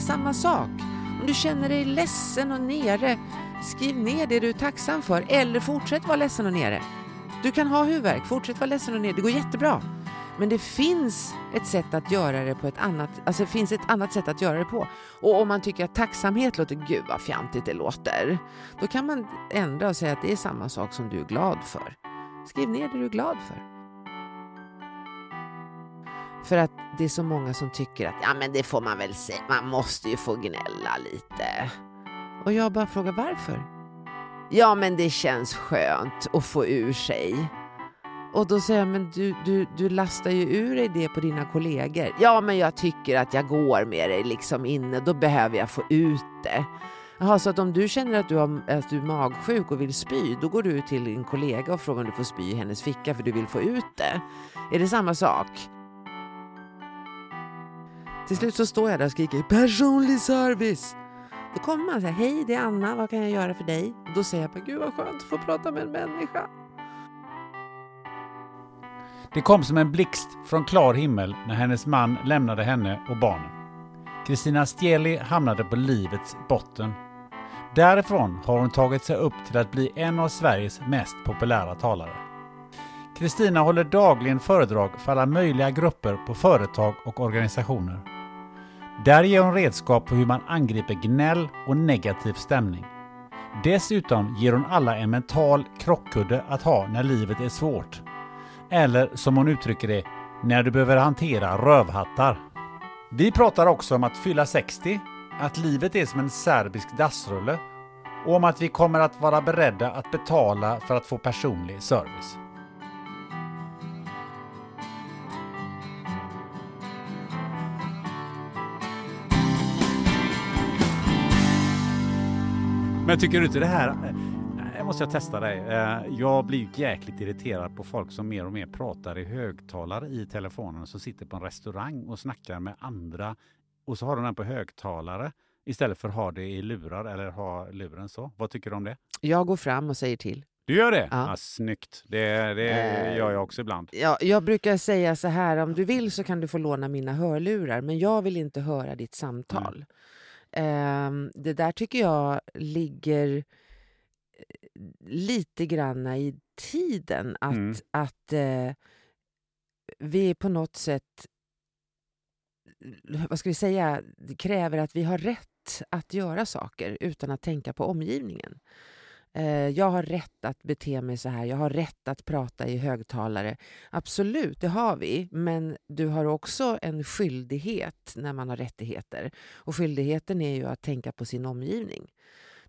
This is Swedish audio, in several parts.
Samma sak. Om du känner dig ledsen och nere, skriv ner det du är tacksam för eller fortsätt vara ledsen och nere. Du kan ha huvudvärk, fortsätt vara ledsen och nere, det går jättebra. Men det finns ett sätt att göra det på ett annat, alltså det finns ett annat sätt att göra det på. Och om man tycker att tacksamhet låter, gud vad fjantigt det låter, då kan man ändra och säga att det är samma sak som du är glad för. Skriv ner det du är glad för. För att det är så många som tycker att ja men det får man väl säga, man måste ju få gnälla lite. Och jag bara frågar varför? Ja men det känns skönt att få ur sig. Och då säger jag, men du, du, du lastar ju ur dig det på dina kollegor. Ja men jag tycker att jag går med dig liksom inne, då behöver jag få ut det. Jaha, så att om du känner att du, har, att du är magsjuk och vill spy, då går du till din kollega och frågar om du får spy i hennes ficka för du vill få ut det. Är det samma sak? Till slut så står jag där och skriker personlig service. Då kommer man och säger hej det är Anna, vad kan jag göra för dig? Och då säger jag bara gud vad skönt att få prata med en människa. Det kom som en blixt från klar himmel när hennes man lämnade henne och barnen. Kristina Steli hamnade på livets botten. Därifrån har hon tagit sig upp till att bli en av Sveriges mest populära talare. Kristina håller dagligen föredrag för alla möjliga grupper på företag och organisationer. Där ger hon redskap på hur man angriper gnäll och negativ stämning. Dessutom ger hon alla en mental krockkudde att ha när livet är svårt. Eller som hon uttrycker det, när du behöver hantera rövhattar. Vi pratar också om att fylla 60, att livet är som en serbisk dassrulle och om att vi kommer att vara beredda att betala för att få personlig service. Men tycker du inte det här... Jag måste jag testa dig. Eh, Jag blir jäkligt irriterad på folk som mer och mer pratar i högtalare i telefonen som sitter på en restaurang och snackar med andra och så har de den på högtalare istället för att ha det i lurar eller ha luren så. Vad tycker du om det? Jag går fram och säger till. Du gör det? Ja. Ja. snyggt. Det, det Eh, gör jag också ibland. Ja, jag brukar säga så här, om du vill så kan du få låna mina hörlurar, men jag vill inte höra ditt samtal. Ehm, det där tycker jag ligger eh, lite granna i tiden. Att, Mm. att eh, vi på något sätt, vad ska vi säga, kräver att vi har rätt att göra saker utan att tänka på omgivningen. Eh, jag har rätt att bete mig så här, jag har rätt att prata i högtalare. Absolut, det har vi, men du har också en skyldighet när man har rättigheter. Och skyldigheten är ju att tänka på sin omgivning.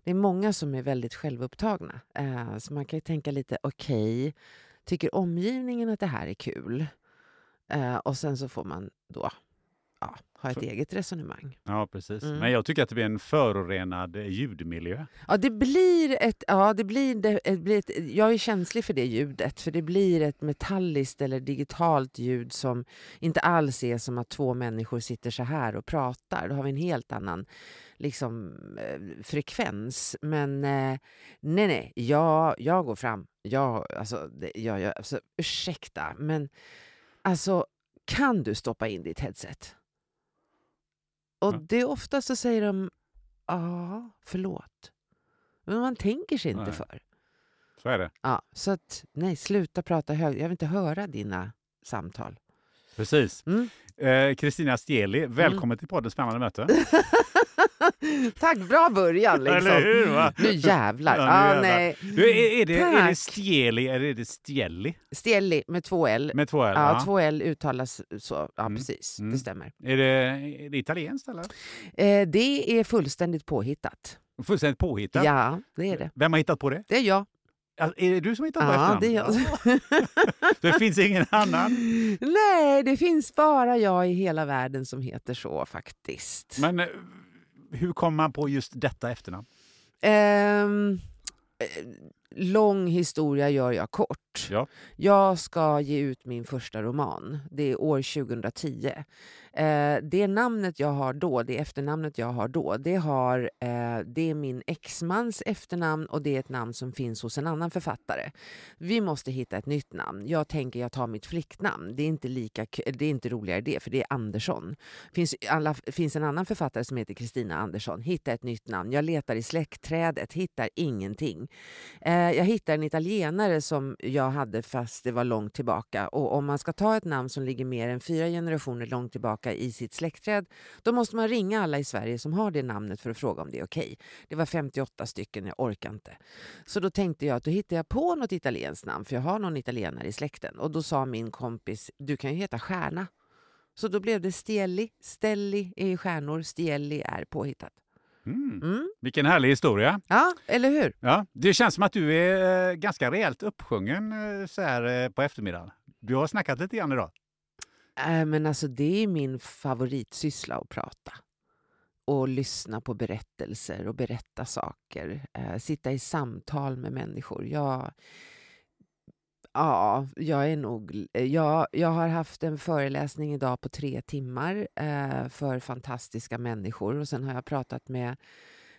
Det är många som är väldigt självupptagna. Eh, så man kan ju tänka lite, okej, tycker omgivningen att det här är kul? Eh, och sen så får man då ja, ha ett eget resonemang. Ja, precis. Mm. Men jag tycker att det blir en förorenad eh, ljudmiljö. Ja, det blir ett... Ja, det blir, det, det blir ett, jag är känslig för det ljudet, för det blir ett metalliskt eller digitalt ljud som inte alls är som att två människor sitter så här och pratar. Då har vi en helt annan liksom, eh, frekvens. Men eh, nej, nej, jag, jag går fram. Jag, alltså, det, jag, jag, alltså, ursäkta, men alltså, kan du stoppa in ditt headset? Och det är ofta så säger de Ja, förlåt. Men man tänker sig inte Nej. för. Så är det. Ja, så att, nej, sluta prata högt. Jag vill inte höra dina samtal. Precis. Mm. Eh, Kristina Stieli, välkommen till podden Spännande möte. Tack, bra början liksom. Eller hur? Va? Nu jävlar. Ja, nu ah, jävlar. nej. Du, är, är, det, är det Tack. Stieli eller är det Stielli? Stielli med två L. Med två L? ja, va? två L uttalas så. Ja, Mm. precis. Mm. Det stämmer. Är, det, är det italienskt eller? Eh, det är fullständigt påhittat. Fullständigt påhittat? Ja, det är det. Vem har hittat på det? Det är jag. Alltså, är det du som hittat på Ja, det är jag. Det finns ingen annan? Nej, det finns bara jag i hela världen som heter så faktiskt. Men eh, hur kom man på just detta efternamn? Um, lång historia gör jag kort. Ja. Jag ska ge ut min första roman. Det är år 2010. Eh, det namnet jag har då, det efternamnet jag har då, det, har, eh, det är min exmans efternamn och det är ett namn som finns hos en annan författare. Vi måste hitta ett nytt namn. Jag tänker jag tar mitt flicknamn. Det är inte, lika, det är inte roligare det, för det är Andersson. finns, alla, finns en annan författare som heter Kristina Andersson. Hitta ett nytt namn. Jag letar i släktträdet, hittar ingenting. Eh, Eh, jag hittade en italienare som jag hade fast det var långt tillbaka. Och om man ska ta ett namn som ligger mer än fyra generationer långt tillbaka i sitt släktträd, då måste man ringa alla i Sverige som har det namnet för att fråga om det är okej. Det var 58 stycken, jag orkar inte. Så då tänkte jag att då hittar jag på något italienskt namn, för jag har någon italienare i släkten. Och då sa min kompis, du kan ju heta Stjärna. Så då blev det Stielli. Stelli är stjärnor, Stielli är påhittat. Mm. Mm. Vilken härlig historia. Ja, eller hur? Ja, det känns som att du är eh, ganska rejält uppsjungen eh, så här eh, på eftermiddagen. Du har snackat lite grann idag. Äh, men alltså det är min favoritsyssla att prata. Och lyssna på berättelser och berätta saker. Eh, sitta i samtal med människor. Jag, ja, jag är nog... Eh, jag, jag har haft en föreläsning idag på tre timmar eh, för fantastiska människor. Och sen har jag pratat med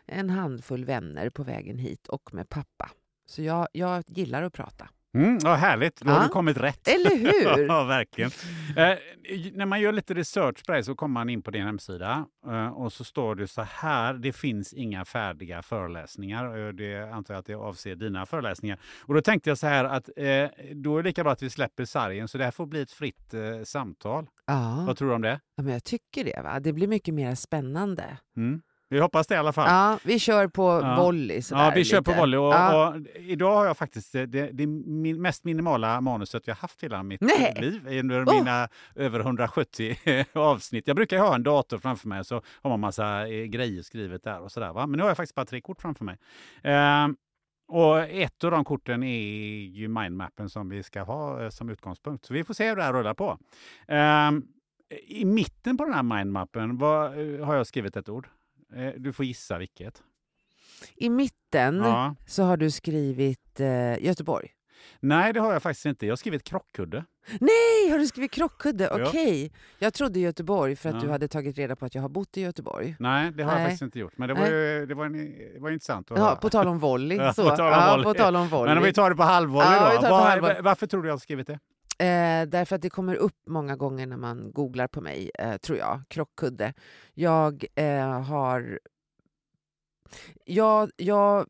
en handfull vänner på vägen hit och med pappa. Så jag, jag gillar att prata. Mm, ja, härligt, då har Ja. du kommit rätt. Eller hur? ja, verkligen. Eh, när man gör lite research på dig så kommer man in på din hemsida eh, och så står det så här. Det finns inga färdiga föreläsningar. Det antar jag att det avser dina föreläsningar. Och då tänkte jag så här att eh, då är det lika bra att vi släpper sargen så det här får bli ett fritt eh, samtal. Ja. Vad tror du om det? Ja, men jag tycker det. Va? Det blir mycket mer spännande. Mm. Vi hoppas det i alla fall. Ja, vi kör på Ja. volley. sådär Ja, vi kör på lite. volley. Och, Ja. och idag har jag faktiskt det, det, det min, mest minimala manuset jag haft hela mitt Nej. liv under Oh. mina över 170 avsnitt. Jag brukar ha en dator framför mig så har man massa eh, grejer skrivet där och sådär. Va? Men nu har jag faktiskt bara tre kort framför mig. Ehm, och ett av de korten är ju mindmappen som vi ska ha eh, som utgångspunkt. Så vi får se hur det här rullar på. Ehm, I mitten på den här mindmappen vad, eh, har jag skrivit ett ord. Eh, Du får gissa vilket. I mitten Ja. så har du skrivit eh, Göteborg. Nej, det har jag faktiskt inte. Jag har skrivit krockkudde. Nej, har du skrivit krockkudde? Ja. Okej. Jag trodde Göteborg för att Ja. du hade tagit reda på att jag har bott i Göteborg. Nej, det har jag Nej. faktiskt inte gjort. Men det var, ju, det var, en, det var intressant att Ja, höra. på tal om volley. Så. på tal om volley. på tal om volley. Men om vi tar det på halvvolley då. Var, halvvolley. varför tror du jag har skrivit det? Eh, därför att det kommer upp många gånger när man googlar på mig, eh, tror jag. Krockkudde. Jag eh, har... Jag, jag,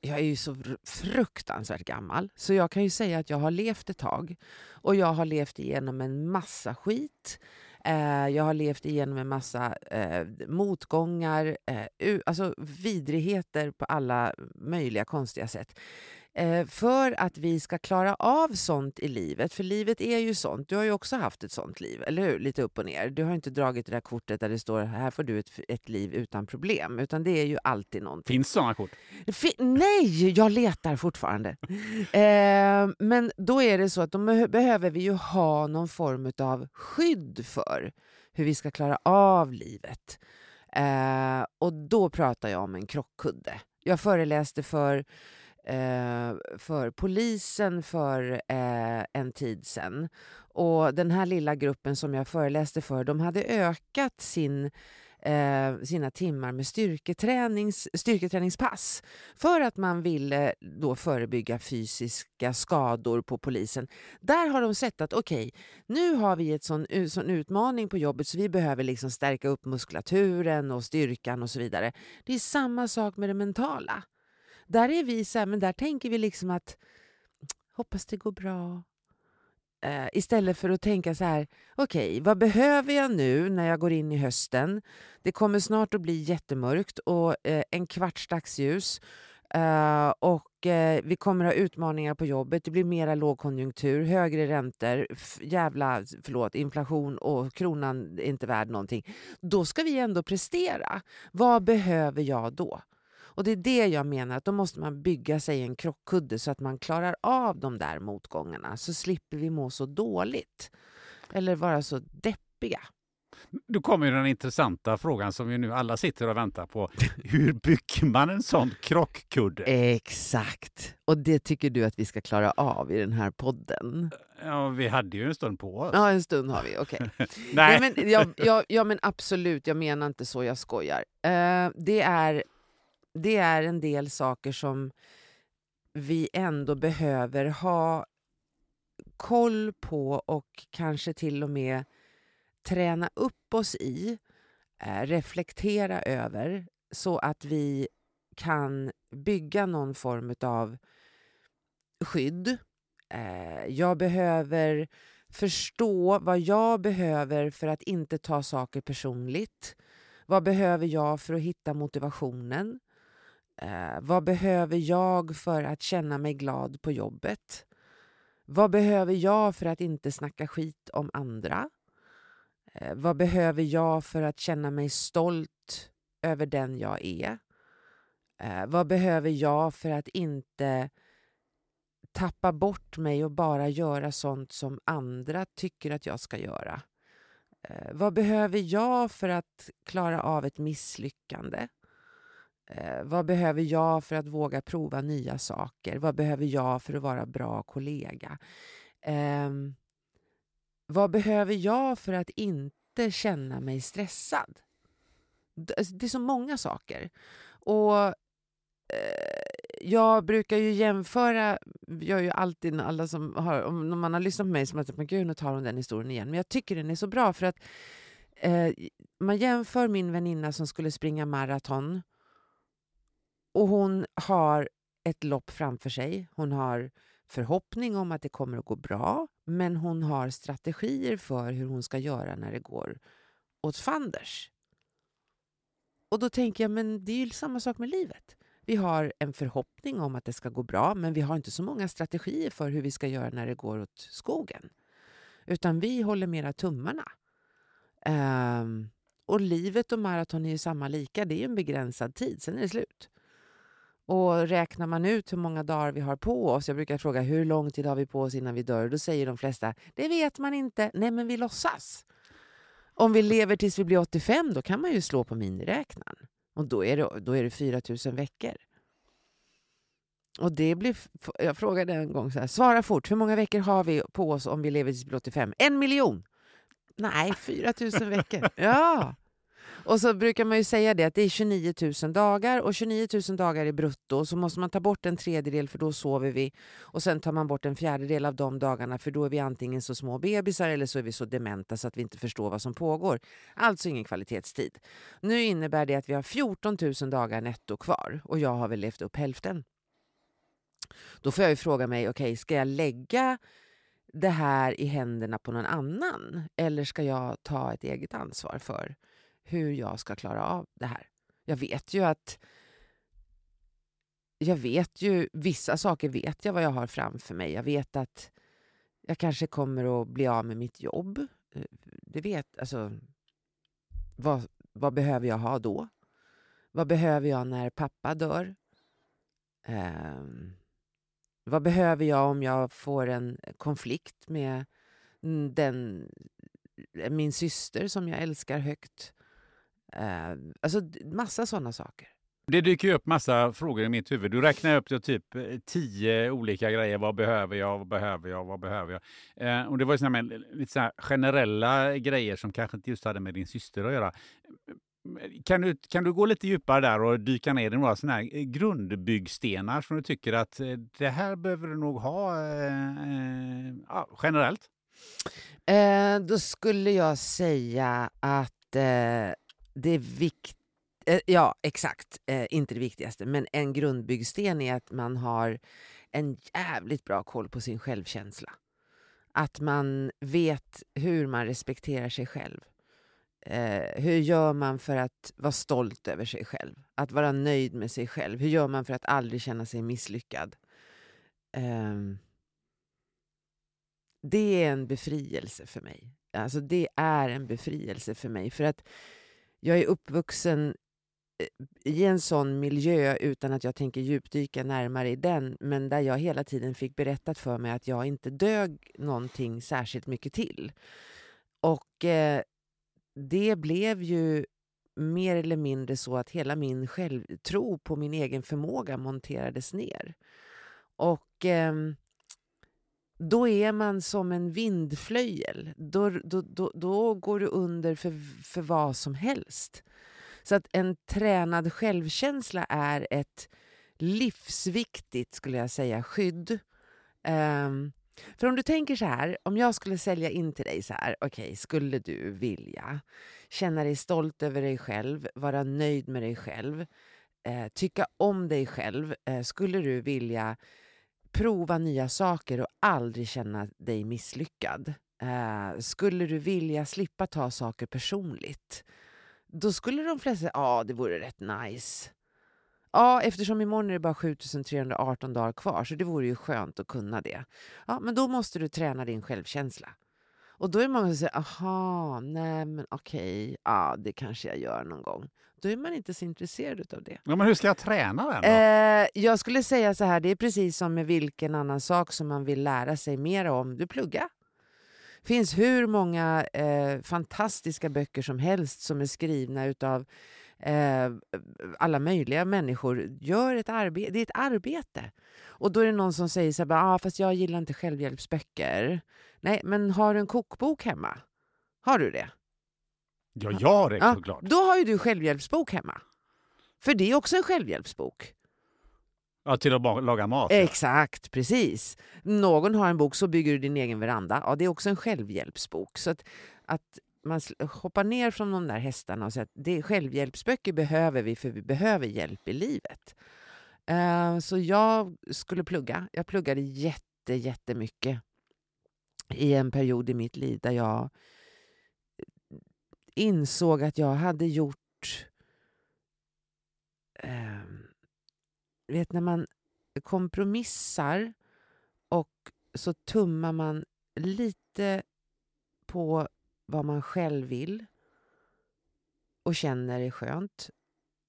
jag är ju så fruktansvärt gammal, så jag kan ju säga att jag har levt ett tag. Och jag har levt igenom en massa skit. Eh, jag har levt igenom en massa eh, motgångar, eh, alltså vidrigheter på alla möjliga konstiga sätt. Eh, för att vi ska klara av sånt i livet, för livet är ju sånt. Du har ju också haft ett sånt liv, eller hur? Lite upp och ner. Du har inte dragit det där kortet där det står här får du ett, ett liv utan problem, utan det är ju alltid någonting. Finns sådana kort? Fi- Nej, jag letar fortfarande. eh, men då är det så att då beh- behöver vi ju ha någon form av skydd för hur vi ska klara av livet. Eh, och då pratar jag om en krockkudde. Jag föreläste för eh, för polisen för eh, en tid sen. Och den här lilla gruppen som jag föreläste för, de hade ökat sin eh, sina timmar med styrketränings, styrketräningspass för att man ville då förebygga fysiska skador på polisen. Där har de sett att okej, nu har vi ett sån, sån utmaning på jobbet så vi behöver liksom stärka upp muskulaturen och styrkan och så vidare. Det är samma sak med det mentala. Där är vi så här, men där tänker vi liksom att hoppas det går bra. Uh, istället för att tänka så här, okej, okay, vad behöver jag nu när jag går in i hösten? Det kommer snart att bli jättemörkt och uh, en kvarts dagsljus. Uh, och uh, vi kommer ha utmaningar på jobbet. Det blir mera lågkonjunktur, högre räntor, jävla förlåt, inflation och kronan är inte värd någonting. Då ska vi ändå prestera. Vad behöver jag då? Och det är det jag menar, att då måste man bygga sig en krockkudde så att man klarar av de där motgångarna. Så slipper vi må så dåligt. Eller vara så deppiga. Då kommer ju den intressanta frågan som vi nu alla sitter och väntar på. Hur bygger man en sån krockkudde? Exakt. Och det tycker du att vi ska klara av i den här podden? Ja, vi hade ju en stund på oss. Ja, en stund har vi. Okej. Okay. Nej. Nej. men, ja, ja, ja, men absolut. Jag menar inte så. Jag skojar. Uh, det, är, det är en del saker som vi ändå behöver ha koll på och kanske till och med träna upp oss i, eh, reflektera över så att vi kan bygga någon form av skydd. Eh, jag behöver förstå vad jag behöver för att inte ta saker personligt. Vad behöver jag för att hitta motivationen? Eh, vad behöver jag för att känna mig glad på jobbet? Vad behöver jag för att inte snacka skit om andra? Eh, vad behöver jag för att känna mig stolt över den jag är? Eh, vad behöver jag för att inte tappa bort mig och bara göra sånt som andra tycker att jag ska göra? Eh, vad behöver jag för att klara av ett misslyckande? Eh, vad behöver jag för att våga prova nya saker? Vad behöver jag för att vara bra kollega? Eh, vad behöver jag för att inte känna mig stressad? Alltså, det är så många saker. Och eh, jag brukar ju jämföra, gör ju alltid alla som har, om man har lyssnat på mig som att men gud nu tar hon den historien igen. Men jag tycker den är så bra för att eh, man jämför min väninna som skulle springa maraton och hon har ett lopp framför sig. Hon har förhoppning om att det kommer att gå bra men hon har strategier för hur hon ska göra när det går åt fanders. Och då tänker jag, men det är ju samma sak med livet. Vi har en förhoppning om att det ska gå bra men vi har inte så många strategier för hur vi ska göra när det går åt skogen. Utan vi håller mera tummarna. Um, och livet och maraton är ju samma lika. Det är en begränsad tid, sen är det slut. Och räknar man ut hur många dagar vi har på oss, jag brukar fråga hur lång tid har vi på oss innan vi dör, då säger de flesta det vet man inte. Nej, men vi låtsas. Om vi lever tills vi blir 85, då kan man ju slå på miniräknaren. Och då är det, då är det 4 000 veckor. Och det blir, jag frågade en gång så här, svara fort, hur många veckor har vi på oss om vi lever tills vi blir 85? En miljon! Nej, 4 000 veckor. Ja! Och så brukar man ju säga det att det är 29 000 dagar och 29 000 dagar är brutto. Så måste man ta bort en tredjedel för då sover vi. Och sen tar man bort en fjärdedel av de dagarna för då är vi antingen så små bebisar eller så är vi så dementa så att vi inte förstår vad som pågår. Alltså ingen kvalitetstid. Nu innebär det att vi har 14 000 dagar netto kvar och jag har väl levt upp hälften. Då får jag ju fråga mig, okej, okay, ska jag lägga det här i händerna på någon annan? Eller ska jag ta ett eget ansvar för hur jag ska klara av det här. Jag vet ju att jag vet ju, vissa saker vet jag vad jag har framför mig. Jag vet att jag kanske kommer att bli av med mitt jobb. Eh, det vet, alltså, vad, vad behöver jag ha då? Vad behöver jag när pappa dör? Um, vad behöver jag om jag får en konflikt med den, min syster som jag älskar högt? Eh, alltså massa sådana saker. Det dyker ju upp massa frågor i mitt huvud. Du räknar upp det typ eh, tio olika grejer. Vad behöver jag? Vad behöver jag? Vad behöver jag? Eh, och det var ju såna lite så generella grejer som kanske inte just hade med din syster att göra. Kan du, kan du gå lite djupare där och dyka ner i några såna här grundbyggstenar som du tycker att eh, det här behöver du nog ha eh, eh, generellt? Eh, då skulle jag säga att det är Eh, ja, exakt. Eh, inte det viktigaste. Men en grundbyggsten är att man har en jävligt bra koll på sin självkänsla. Att man vet hur man respekterar sig själv. Eh, hur gör man för att vara stolt över sig själv? Att vara nöjd med sig själv. Hur gör man för att aldrig känna sig misslyckad? Eh, det är en befrielse för mig. Alltså det är en befrielse för mig. För att jag är uppvuxen eh, i en sån miljö utan att jag tänker djupdyka närmare i den, men där jag hela tiden fick berättat för mig att jag inte dög någonting särskilt mycket till. Och eh, det blev ju mer eller mindre så att hela min självtro på min egen förmåga monterades ner. Och eh, då är man som en vindflöjel. Då, då, då, då går du under för, för vad som helst. Så att en tränad självkänsla är ett livsviktigt, skulle jag säga, skydd. Um, för om du tänker så här, om jag skulle sälja in till dig så här, okej, okay, skulle du vilja känna dig stolt över dig själv, vara nöjd med dig själv, eh, tycka om dig själv, eh, skulle du vilja prova nya saker och aldrig känna dig misslyckad. Eh, skulle du vilja slippa ta saker personligt, då skulle de flesta säga ja, det vore rätt nice. Ja, eftersom imorgon är det bara 7318 dagar kvar, så det vore ju skönt att kunna det. Ja, men då måste du träna din självkänsla. Och då är det många som säger, aha, nej men okej, ja det kanske jag gör någon gång. Då är man inte så intresserad av det. Ja, men hur ska jag träna den då? Eh, jag skulle säga så här, det är precis som med vilken annan sak som man vill lära sig mer om. Du pluggar. Det finns hur många eh, fantastiska böcker som helst som är skrivna utav eh, alla möjliga människor. Gör ett arbete. Det är ett arbete. Och då är det någon som säger så här, ah, fast jag gillar inte självhjälpsböcker. Nej, men har du en kokbok hemma? Har du det? Ja, jag har det ja, såklart. Då har ju du självhjälpsbok hemma. För det är också en självhjälpsbok. Ja, till att laga mat. Exakt, ja. precis. Någon har en bok, så bygger du din egen veranda. Ja, det är också en självhjälpsbok. Så att, att man hoppar ner från de där hästarna och säger att det, självhjälpsböcker behöver vi, för vi behöver hjälp i livet. Uh, så jag skulle plugga. Jag pluggade jätte, jättemycket i en period i mitt liv där jag insåg att jag hade gjort... Eh, vet när man kompromissar och så tummar man lite på vad man själv vill och känner är skönt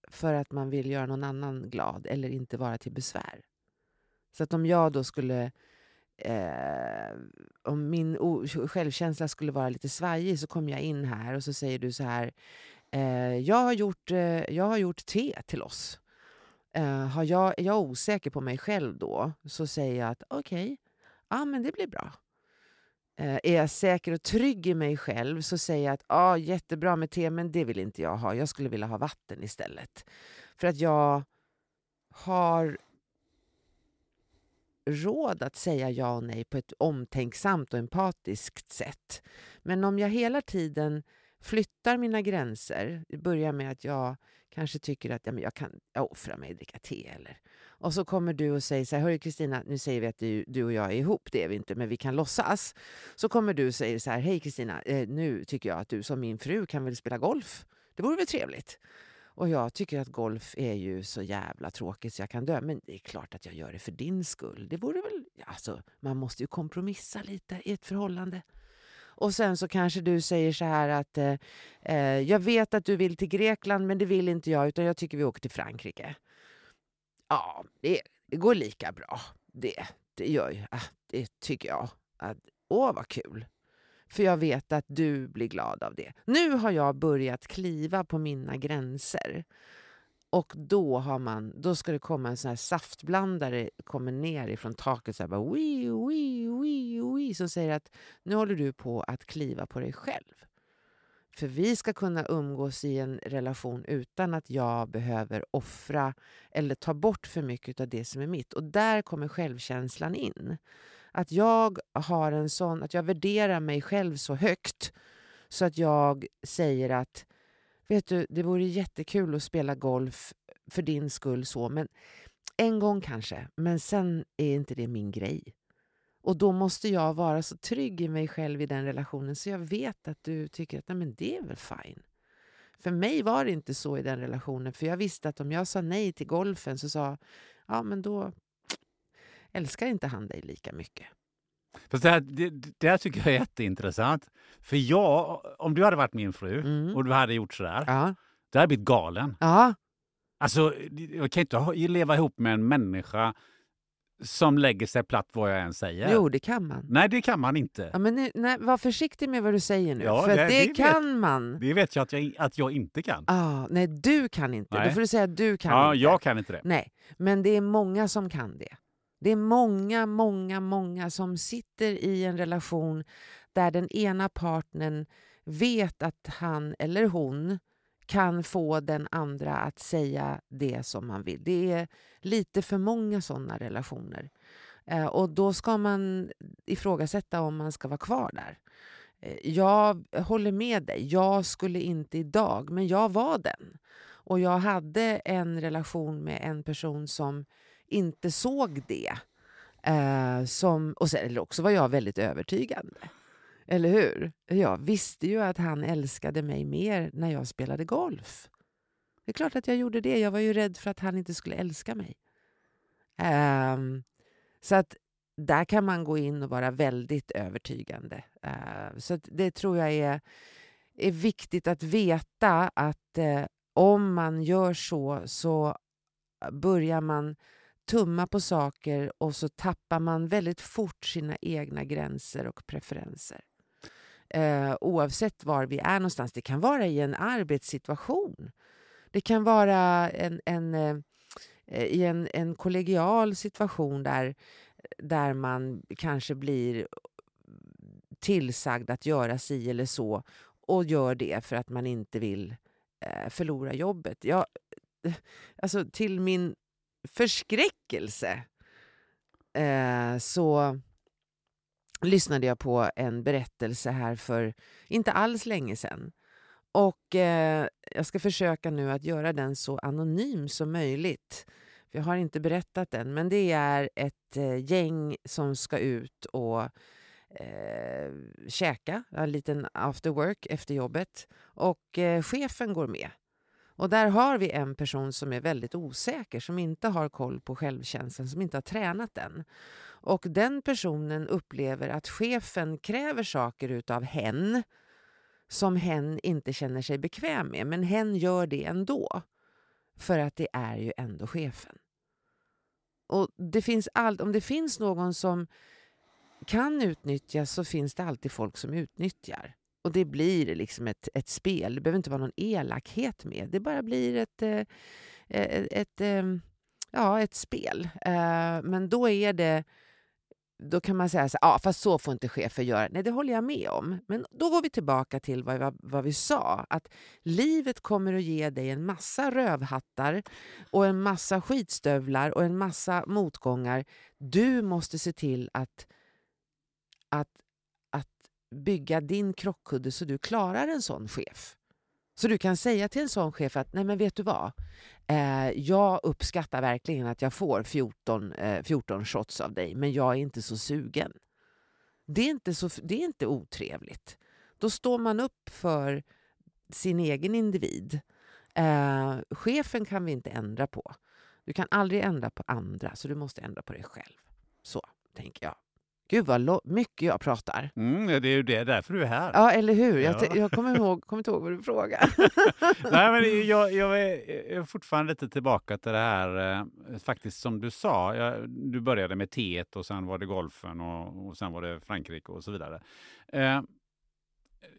för att man vill göra någon annan glad eller inte vara till besvär. Så att om jag då skulle eh, om min självkänsla skulle vara lite svajig så kommer jag in här och så säger du så här. Eh, jag, har gjort, eh, jag har gjort te till oss. Eh, har jag, är jag osäker på mig själv då så säger jag att okej, okay, ja men det blir bra. Eh, är jag säker och trygg i mig själv så säger jag att ah, jättebra med te men det vill inte jag ha. Jag skulle vilja ha vatten istället. För att jag har råd att säga ja och nej på ett omtänksamt och empatiskt sätt. Men om jag hela tiden flyttar mina gränser, börjar med att jag kanske tycker att ja, men jag kan jag offra mig och dricka te. Eller. Och så kommer du och säger så här, hörru Kristina, nu säger vi att du, du, och jag är ihop, det är vi inte, men vi kan låtsas. Så kommer du och säger så här, hej Kristina, eh, nu tycker jag att du som min fru kan väl spela golf? Det vore väl trevligt? Och jag tycker att golf är ju så jävla tråkigt så jag kan dö. Men det är klart att jag gör det för din skull. Det vore väl... Alltså, man måste ju kompromissa lite i ett förhållande. Och sen så kanske du säger så här att eh, eh, jag vet att du vill till Grekland men det vill inte jag utan jag tycker vi åker till Frankrike. Ja, det, det går lika bra. Det, det gör ju, ah, det tycker jag. Att, åh vad kul. För jag vet att du blir glad av det. Nu har jag börjat kliva på mina gränser. Och då, har man, då ska det komma en sån här saftblandare kommer ner ifrån taket så här bara, wii, wii, wii, wii, som säger att nu håller du på att kliva på dig själv. För vi ska kunna umgås i en relation utan att jag behöver offra eller ta bort för mycket av det som är mitt. Och där kommer självkänslan in. Att jag har en sån, att jag värderar mig själv så högt så att jag säger att vet du, det vore jättekul att spela golf för din skull så, men en gång kanske, men sen är inte det min grej. Och då måste jag vara så trygg i mig själv i den relationen så jag vet att du tycker att Nej, men det är väl fine. För mig var det inte så i den relationen, för jag visste att om jag sa nej till golfen så sa ja men då älskar inte han dig lika mycket. Fast det, här, det, det här tycker jag är jätteintressant. För jag, om du hade varit min fru Mm. och du hade gjort sådär, Ja. då hade jag blivit galen. ja, Alltså, jag kan inte leva ihop med en människa som lägger sig platt vad jag än säger. jo det kan man. Nej, det kan man inte. Ja, men nu, nej, var försiktig med vad du säger nu, Ja, för det- det, det vet- kan man. Det vet jag att jag, att jag inte kan. Ah, nej, du kan inte. Nej. Då får du säga att du kan ja, inte. jag kan inte det. Nej, men det är många som kan det. Det är många, många, många som sitter i en relation där den ena partnern vet att han eller hon kan få den andra att säga det som man vill. Det är lite för många sådana relationer. Eh, och då ska man ifrågasätta om man ska vara kvar där. Eh, jag håller med dig. Jag skulle inte idag, men jag var den. Och jag hade en relation med en person som inte såg det. Eh, som, och sen, eller också var jag väldigt övertygande. Eller hur? Jag visste ju att han älskade mig mer när jag spelade golf. Det är klart att jag gjorde det. Jag var ju rädd för att han inte skulle älska mig. Ehm, så att där kan man gå in och vara väldigt övertygande. Eh, så att det tror jag är, är viktigt att veta att eh, om man gör så så börjar man tumma på saker och så tappar man väldigt fort sina egna gränser och preferenser. Eh, oavsett var vi är någonstans. Det kan vara i en arbetssituation. Det kan vara en, en, eh, i en, en kollegial situation där, där man kanske blir tillsagd att göra si eller så och gör det för att man inte vill eh, förlora jobbet. Jag, alltså till min förskräckelse eh, så lyssnade jag på en berättelse här för inte alls länge sedan. Och eh, jag ska försöka nu att göra den så anonym som möjligt. Jag har inte berättat den, men det är ett eh, gäng som ska ut och eh, käka, en liten after work efter jobbet. Och eh, chefen går med. Och där har vi en person som är väldigt osäker, som inte har koll på självkänslan, som inte har tränat den. Och den personen upplever att chefen kräver saker utav hen som hen inte känner sig bekväm med, men hen gör det ändå. För att det är ju ändå chefen. Och det finns allt, om det finns någon som kan utnyttjas så finns det alltid folk som utnyttjar. Och det blir liksom ett, ett spel. Det behöver inte vara någon elakhet med. Det bara blir ett, eh, eh, ett, ett, ett, ja, ett spel. Men då är det då kan man säga så ja fast så får inte chefer göra. Nej, det håller jag med om. Men då går vi tillbaka till vad, vad, vad vi sa. Att livet kommer att ge dig en massa rövhattar och en massa skitstövlar och en massa motgångar. Du måste se till att, att bygga din krockkudde så du klarar en sån chef. Så du kan säga till en sån chef att nej men vet du vad, eh, jag uppskattar verkligen att jag får 14, eh, 14 shots av dig men jag är inte så sugen. Det är inte, så, det är inte otrevligt. Då står man upp för sin egen individ. Eh, chefen kan vi inte ändra på. Du kan aldrig ändra på andra så du måste ändra på dig själv. Så tänker jag. Gud vad mycket jag pratar. Mm, det är ju det, därför du är här. Ja, eller hur? Jag, Ja. jag kommer, ihåg, kommer inte ihåg vad du frågade. Nej, men jag, jag är fortfarande lite tillbaka till det här, eh, faktiskt som du sa. Jag, du började med teet och sen var det golfen och, och sen var det Frankrike och så vidare. Eh,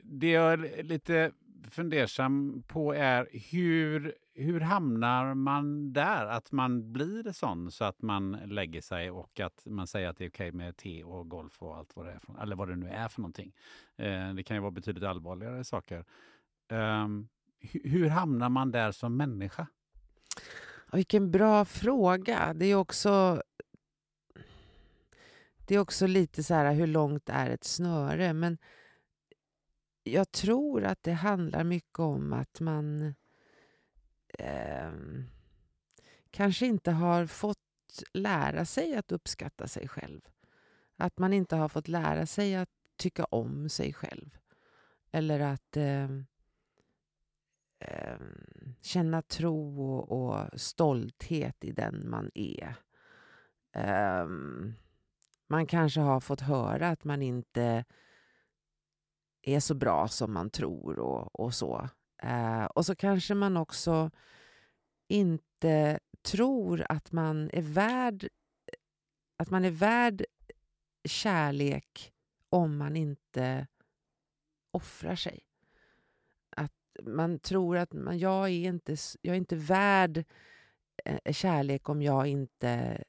det jag är lite fundersam på är hur, hur hamnar man där? Att man blir sån så att man lägger sig och att man säger att det är okej med te och golf och allt vad det är, för, eller vad det nu är för någonting. Eh, det kan ju vara betydligt allvarligare saker. Eh, hur hamnar man där som människa? Vilken bra fråga. Det är också det är också lite så här, hur långt är ett snöre? Men jag tror att det handlar mycket om att man eh, kanske inte har fått lära sig att uppskatta sig själv. Att man inte har fått lära sig att tycka om sig själv. Eller att eh, eh, känna tro och, och, stolthet i den man är. Eh, man kanske har fått höra att man inte är så bra som man tror och, och så. Eh, och så kanske man också inte tror att man är värd att man är värd kärlek om man inte offrar sig. Att man tror att man, jag, är inte, jag är inte värd eh, kärlek om jag inte i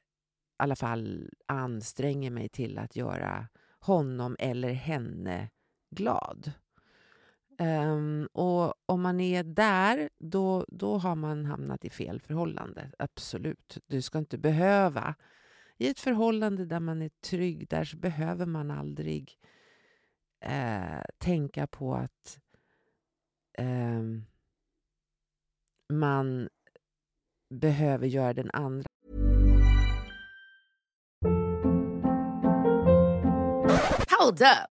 alla fall anstränger mig till att göra honom eller henne glad. Um, och om man är där, då, då har man hamnat i fel förhållande. Absolut. Du ska inte behöva. I ett förhållande där man är trygg, där så behöver man aldrig eh, tänka på att eh, man behöver göra den andra Hold up.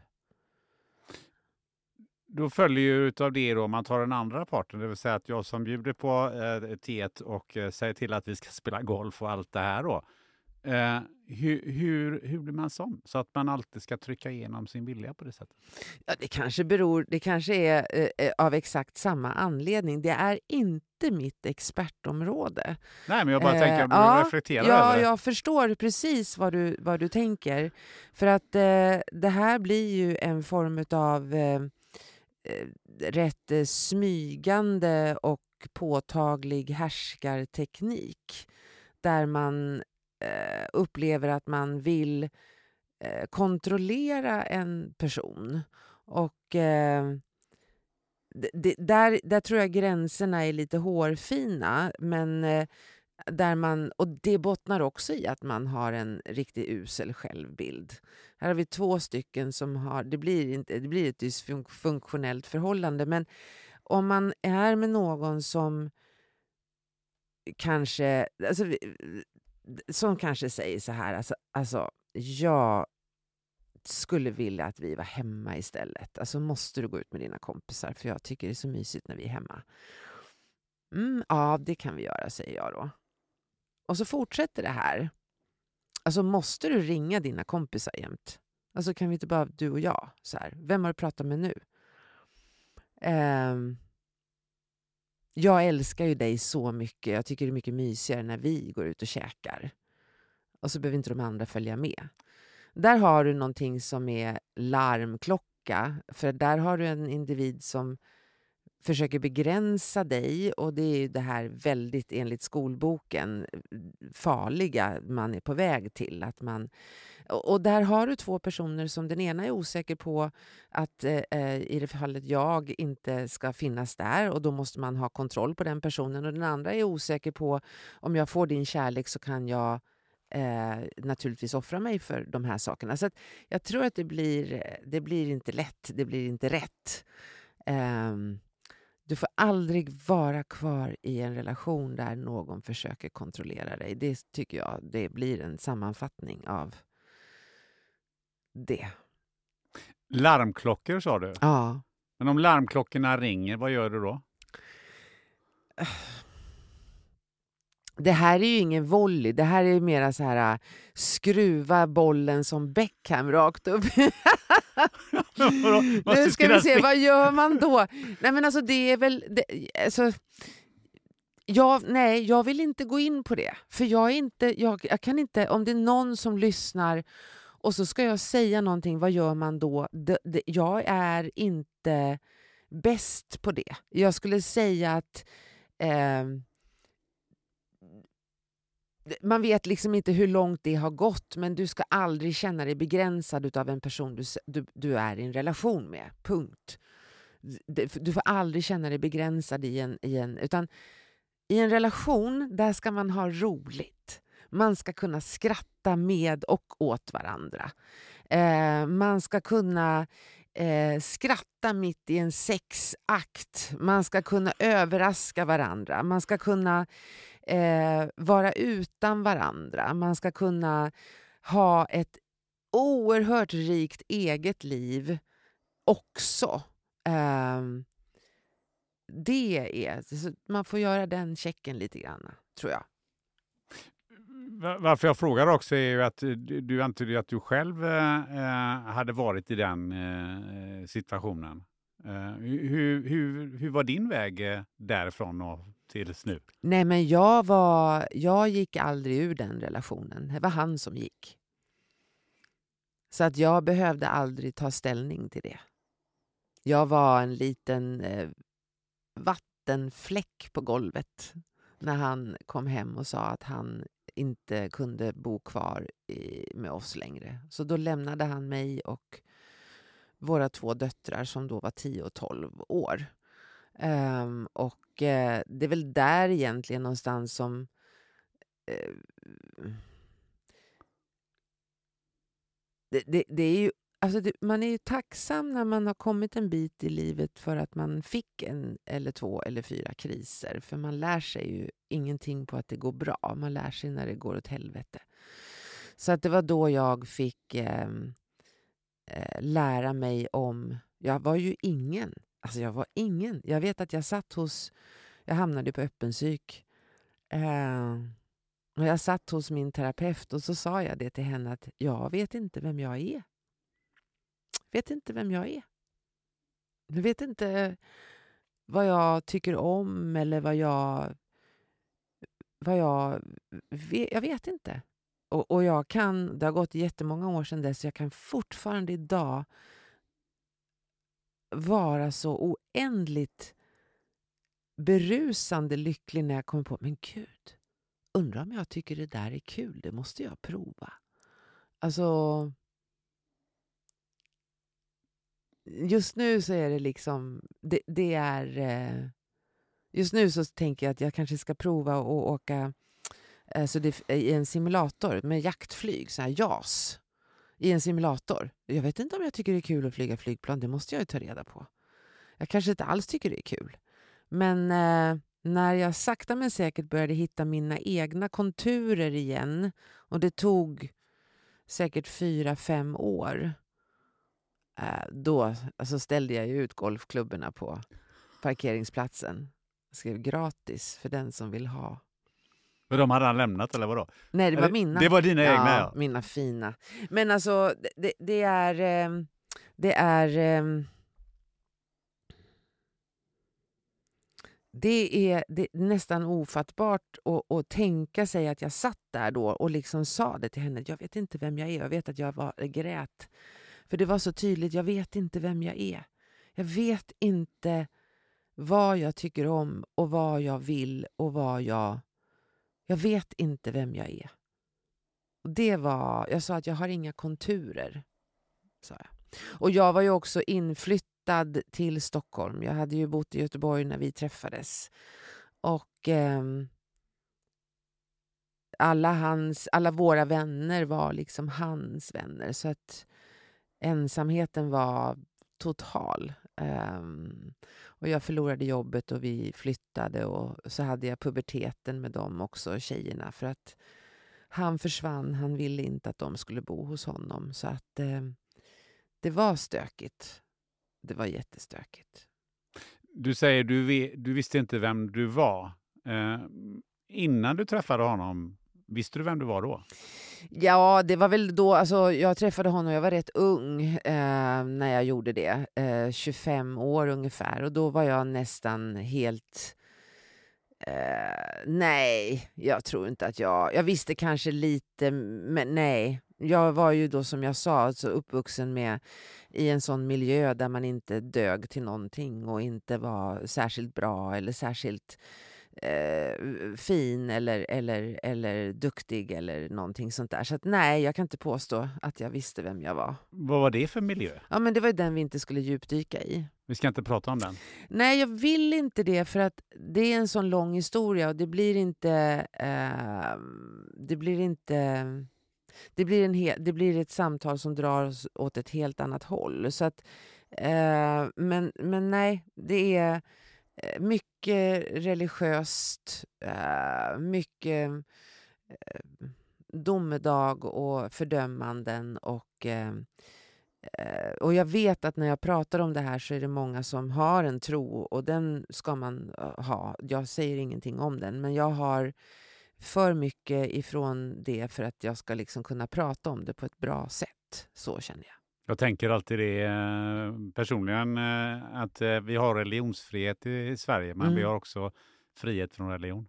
Då följer ju utav det då, om man tar den andra parten, det vill säga att jag som bjuder på eh, teet och eh, säger till att vi ska spela golf och allt det här då. Eh, hur, hur, hur blir man sån? Så att man alltid ska trycka igenom sin vilja på det sättet? Ja, det kanske beror, det kanske är eh, eh av exakt samma anledning. Det är inte mitt expertområde. Nej, men jag bara eh, tänker, du ja, reflekterar Ja, över jag förstår precis vad du, vad du tänker. För att eh, det här blir ju en form av Eh, rätt eh, smygande och påtaglig härskarteknik där man eh, upplever att man vill eh, kontrollera en person. Och eh, det, där, där tror jag gränserna är lite hårfina. Men eh, där man, och det bottnar också i att man har en riktigt usel självbild. Här har vi två stycken som har... Det blir, inte, det blir ett dysfunktionellt förhållande. Men om man är med någon som kanske... Alltså, som kanske säger så här, alltså, alltså jag skulle vilja att vi var hemma istället. Alltså måste du gå ut med dina kompisar för jag tycker det är så mysigt när vi är hemma. Mm, ja, det kan vi göra, säger jag då. Och så fortsätter det här. Alltså måste du ringa dina kompisar jämt? Alltså kan vi inte bara du och jag? Så här, Vem har du pratat med nu? Um, jag älskar ju dig så mycket. Jag tycker det är mycket mysigare när vi går ut och käkar. Och så behöver inte de andra följa med. Där har du någonting som är larmklocka. För där har du en individ som försöker begränsa dig och det är ju det här väldigt enligt skolboken farliga man är på väg till. Att man, och där har du två personer som den ena är osäker på att eh, eh, i det fallet jag inte ska finnas där och då måste man ha kontroll på den personen och den andra är osäker på om jag får din kärlek så kan jag eh, naturligtvis offra mig för de här sakerna. Så jag tror att det blir, det blir inte lätt, det blir inte rätt. Um, du får aldrig vara kvar i en relation där någon försöker kontrollera dig. Det tycker jag det blir en sammanfattning av det. Larmklockor sa du? Ja. Men om larmklockorna ringer, vad gör du då? Det här är ju ingen volley, det här är mera så här skruva bollen som Beckham rakt upp. nu ska vi se, vad gör man då? Nej men alltså det är väl... Det, alltså, jag, nej, jag vill inte gå in på det. För jag är inte, jag, jag, kan inte, om det är någon som lyssnar och så ska jag säga någonting, vad gör man då? Det, det, jag är inte bäst på det. Jag skulle säga att eh, man vet liksom inte hur långt det har gått men du ska aldrig känna dig begränsad av en person du, du, du är i en relation med. Punkt. Du får aldrig känna dig begränsad i en, i en... Utan i en relation, där ska man ha roligt. Man ska kunna skratta med och åt varandra. Eh, man ska kunna eh, skratta mitt i en sexakt. Man ska kunna överraska varandra. Man ska kunna eh, vara utan varandra. Man ska kunna ha ett oerhört rikt eget liv också. Eh, det är... Man får göra den checken lite grann, tror jag. Varför jag frågar också är ju att eh, du antyder att du själv eh, eh, hade varit i den eh, situationen. Eh, hur, hur, hur var din väg eh, därifrån och tills nu? Nej, men jag, var, jag gick aldrig ur den relationen. Det var han som gick. Så att jag behövde aldrig ta ställning till det. Jag var en liten eh, vattenfläck på golvet när han kom hem och sa att han inte kunde bo kvar i, med oss längre. Så då lämnade han mig och våra två döttrar som då var 10 och 12 år. Um, och uh, det är väl där egentligen någonstans som uh, det, det, det, är ju Alltså det, man är ju tacksam när man har kommit en bit i livet för att man fick en eller två eller fyra kriser. För man lär sig ju ingenting på att det går bra. Man lär sig när det går åt helvete. Så att det var då jag fick eh, eh, lära mig om... Jag var ju ingen. Alltså jag var ingen. Jag vet att jag satt hos... Jag hamnade på öppen psyk. Eh, och jag satt hos min terapeut och så sa jag det till henne att jag vet inte vem jag är vet inte vem jag är. Jag vet inte vad jag tycker om eller vad jag... Vad jag, jag vet inte. Och, och jag kan, det har gått jättemånga år sedan dess, så jag kan fortfarande idag vara så oändligt berusande lycklig när jag kommer på, men gud, undrar om jag tycker det där är kul, det måste jag prova. Alltså, just nu så är det liksom, det, det är... Eh, just nu så tänker jag att jag kanske ska prova att åka alltså det, i en simulator med jaktflyg, så här JAS, i en simulator. Jag vet inte om jag tycker det är kul att flyga flygplan, det måste jag ju ta reda på. Jag kanske inte alls tycker det är kul. Men eh, när jag sakta men säkert började hitta mina egna konturer igen och det tog säkert fyra, fem år Eh, då alltså ställde jag ut golfklubborna på parkeringsplatsen. Jag skrev gratis för den som vill ha. Men de hade han lämnat eller vadå? Nej, det var mina. Det var dina ja, egna ja. mina fina. Men alltså, det, det är... Ehm, det är... Ehm, det är, det är nästan ofattbart att, att tänka sig att jag satt där då och liksom sa det till henne. Jag vet inte vem jag är. Jag vet att jag var, grät för det var så tydligt, jag vet inte vem jag är. Jag vet inte vad jag tycker om och vad jag vill och vad jag... Jag vet inte vem jag är. Och det var, jag sa att jag har inga konturer. Sa jag. Och jag var ju också inflyttad till Stockholm. Jag hade ju bott i Göteborg när vi träffades. Och eh, alla, hans, alla våra vänner var liksom hans vänner. Så att ensamheten var total. Um, och jag förlorade jobbet och vi flyttade och så hade jag puberteten med dem också, tjejerna. För att han försvann, han ville inte att de skulle bo hos honom. Så att eh, det var stökigt. Det var jättestökigt. Du säger du, du visste inte vem du var. Eh, innan du träffade honom, visste du vem du var då? Ja, det var väl då, alltså jag träffade honom, jag var rätt ung eh, när jag gjorde det. Eh, 25 år ungefär och då var jag nästan helt eh, nej, jag tror inte att jag... Jag visste kanske lite, men nej. Jag var ju då som jag sa alltså uppvuxen med i en sån miljö där man inte dög till någonting och inte var särskilt bra eller särskilt eh, fin eller, eller, eller duktig eller någonting sånt där. Så att, nej, jag kan inte påstå att jag visste vem jag var. Vad var det för miljö? Ja, men det var den vi inte skulle djupdyka i. Vi ska inte prata om den? Nej, jag vill inte det för att det är en sån lång historia och det blir inte... Eh, det blir inte... Det blir, en det blir ett samtal som drar oss åt ett helt annat håll. Så att, eh, men, men nej, det är mycket religiöst, eh, mycket eh, domedag och fördömanden. Och, eh, och jag vet att när jag pratar om det här så är det många som har en tro och den ska man ha. Jag säger ingenting om den, men jag har för mycket ifrån det för att jag ska liksom kunna prata om det på ett bra sätt. Så känner jag. Jag tänker alltid det eh, personligen eh, att eh, vi har religionsfrihet i Sverige men mm. vi har också frihet från religion.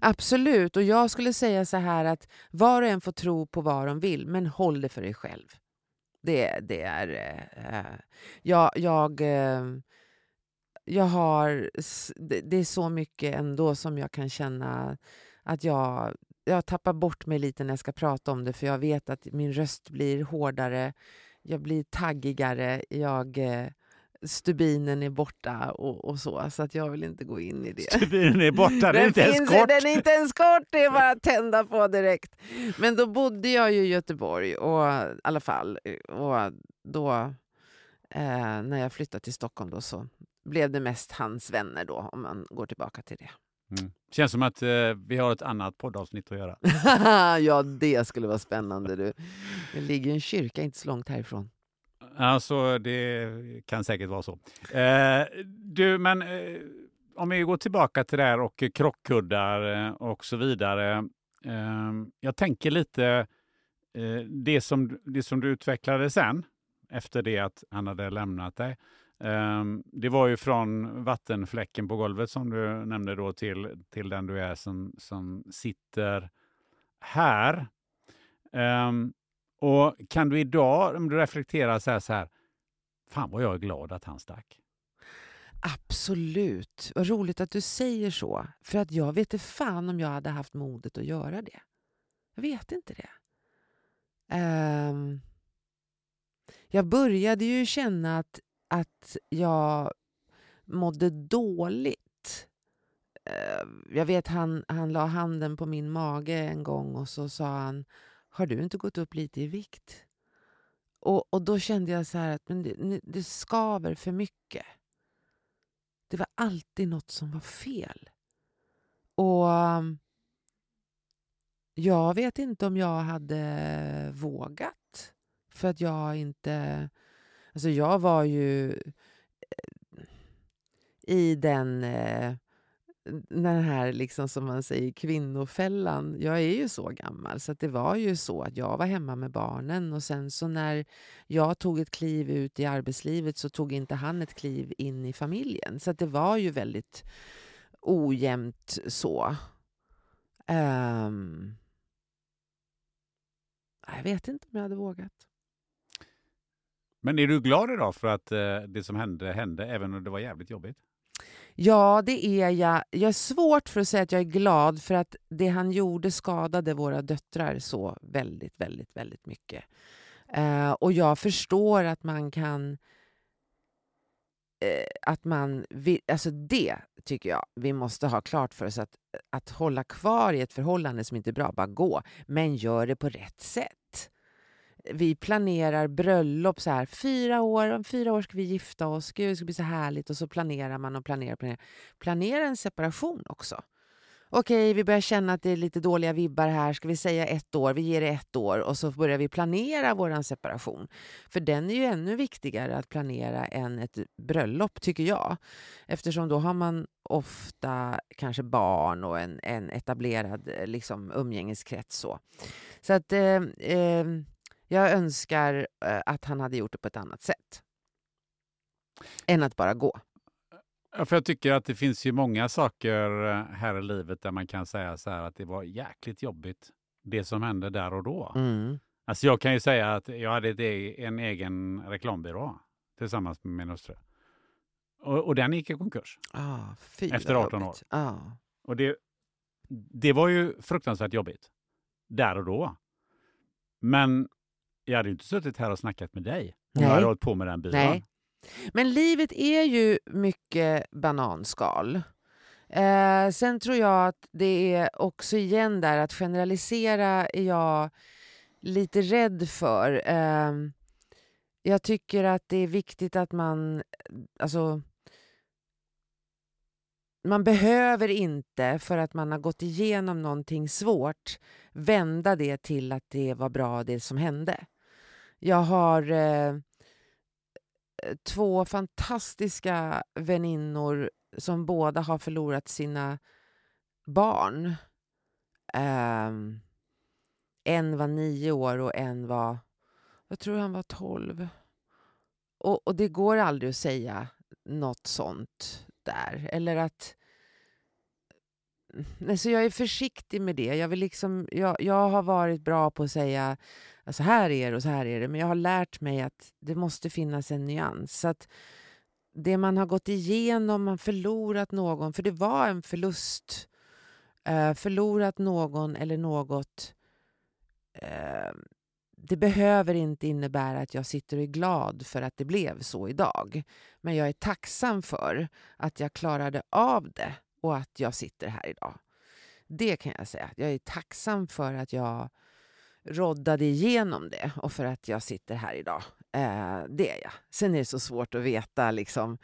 Absolut, och jag skulle säga så här att var och en får tro på vad de vill men håll det för dig själv. Det, det är... Äh, jag, jag, äh, jag har... Det, det, är så mycket ändå som jag kan känna att jag, jag tappar bort mig lite när jag ska prata om det för jag vet att min röst blir hårdare jag blir taggigare, jag, eh, stubinen är borta och, och, så. Så att jag vill inte gå in i det. Stubinen är borta, den är inte ens kort. Den är inte ens kort, det är bara att tända på direkt. Men då bodde jag ju i Göteborg, och, i alla fall. Och då, eh, när jag flyttade till Stockholm då, så blev det mest hans vänner då, om man går tillbaka till det. Mm. Känns som att eh, vi har ett annat poddavsnitt att göra. ja, det skulle vara spännande. Du. Det ligger en kyrka inte så långt härifrån. Alltså, det kan säkert vara så. Eh, du, men eh, om vi går tillbaka till det här och krockkuddar eh, och så vidare. Eh, jag tänker lite eh, det, som, det som du utvecklade sen efter det att han hade lämnat dig. Ehm, det var ju från vattenfläcken på golvet som du nämnde då till, till den du är som, som sitter här. Ehm, och kan du idag, om du reflekterar så här, så här, fan vad jag är glad att han stack. Absolut. Vad roligt att du säger så. För att jag vet inte fan om jag hade haft modet att göra det. Jag vet inte det. Um, jag började ju känna att att jag mådde dåligt. Eh, jag vet han, han la handen på min mage en gång och så sa han Har du inte gått upp lite i vikt? Och, och då kände jag så att men det, det skaver för mycket. Det var alltid något som var fel. Och um, jag vet inte om jag hade vågat. För att jag inte Alltså jag var ju eh, i den, eh, den här, liksom som man säger, kvinnofällan. Jag är ju så gammal, så det var ju så att jag var hemma med barnen och sen så när jag tog ett kliv ut i arbetslivet så tog inte han ett kliv in i familjen. Så det var ju väldigt ojämnt så. Um, jag vet inte om jag hade vågat. Men är du glad idag för att eh, det som hände hände, även om det var jävligt jobbigt? Ja, det är jag. Jag är svårt för att säga att jag är glad för att det han gjorde skadade våra döttrar så väldigt, väldigt, väldigt mycket. Eh, och jag förstår att man kan... Eh, att man vill, alltså det tycker jag vi måste ha klart för oss. Att, att hålla kvar i ett förhållande som inte är bra, bara gå. Men gör det på rätt sätt vi planerar bröllop så här, fyra år, om fyra år ska vi gifta oss, gud det ska bli så härligt och så planerar man och planerar och planerar. Planera en separation också. Okej, vi börjar känna att det är lite dåliga vibbar här, ska vi säga ett år, vi ger det ett år och så börjar vi planera vår separation. För den är ju ännu viktigare att planera än ett bröllop tycker jag. Eftersom då har man ofta kanske barn och en, en etablerad eh, liksom, umgängeskrets. Så, så att eh, eh, jag önskar eh, att han hade gjort det på ett annat sätt. Än att bara gå. Ja, för jag tycker att det finns ju många saker eh, här i livet där man kan säga så här att det var jäkligt jobbigt, det som hände där och då. Mm. Alltså jag kan ju säga att jag hade e-, en egen reklambyrå tillsammans med min hustru. Och, och den gick i konkurs. Ah, efter 18 år. Ah. Och det, det var ju fruktansvärt jobbigt där och då. Men jag hade inte suttit här och snackat med dig om jag hade hållit på med den byrån. Nej. Men livet är ju mycket bananskal. Eh, sen tror jag att det är också igen där att generalisera är jag lite rädd för. Eh, jag tycker att det är viktigt att man, alltså man behöver inte, för att man har gått igenom någonting svårt, vända det till att det var bra det som hände. Jag har eh, två fantastiska väninnor som båda har förlorat sina barn. Eh, en var nio år och en var, jag tror han var tolv. Och, och det går aldrig att säga något sånt där. Eller att Nej, så jag är försiktig med det. Jag, vill liksom, jag, jag har varit bra på att säga så här är det och så här är det. Men jag har lärt mig att det måste finnas en nyans. Så att det man har gått igenom, man förlorat någon, för det var en förlust. Eh, förlorat någon eller något. Eh, det behöver inte innebära att jag sitter och är glad för att det blev så idag. Men jag är tacksam för att jag klarade av det och att jag sitter här idag. Det kan jag säga. Jag är tacksam för att jag roddade igenom det och för att jag sitter här idag. Eh, det är jag. Sen är det så svårt att veta. Liksom.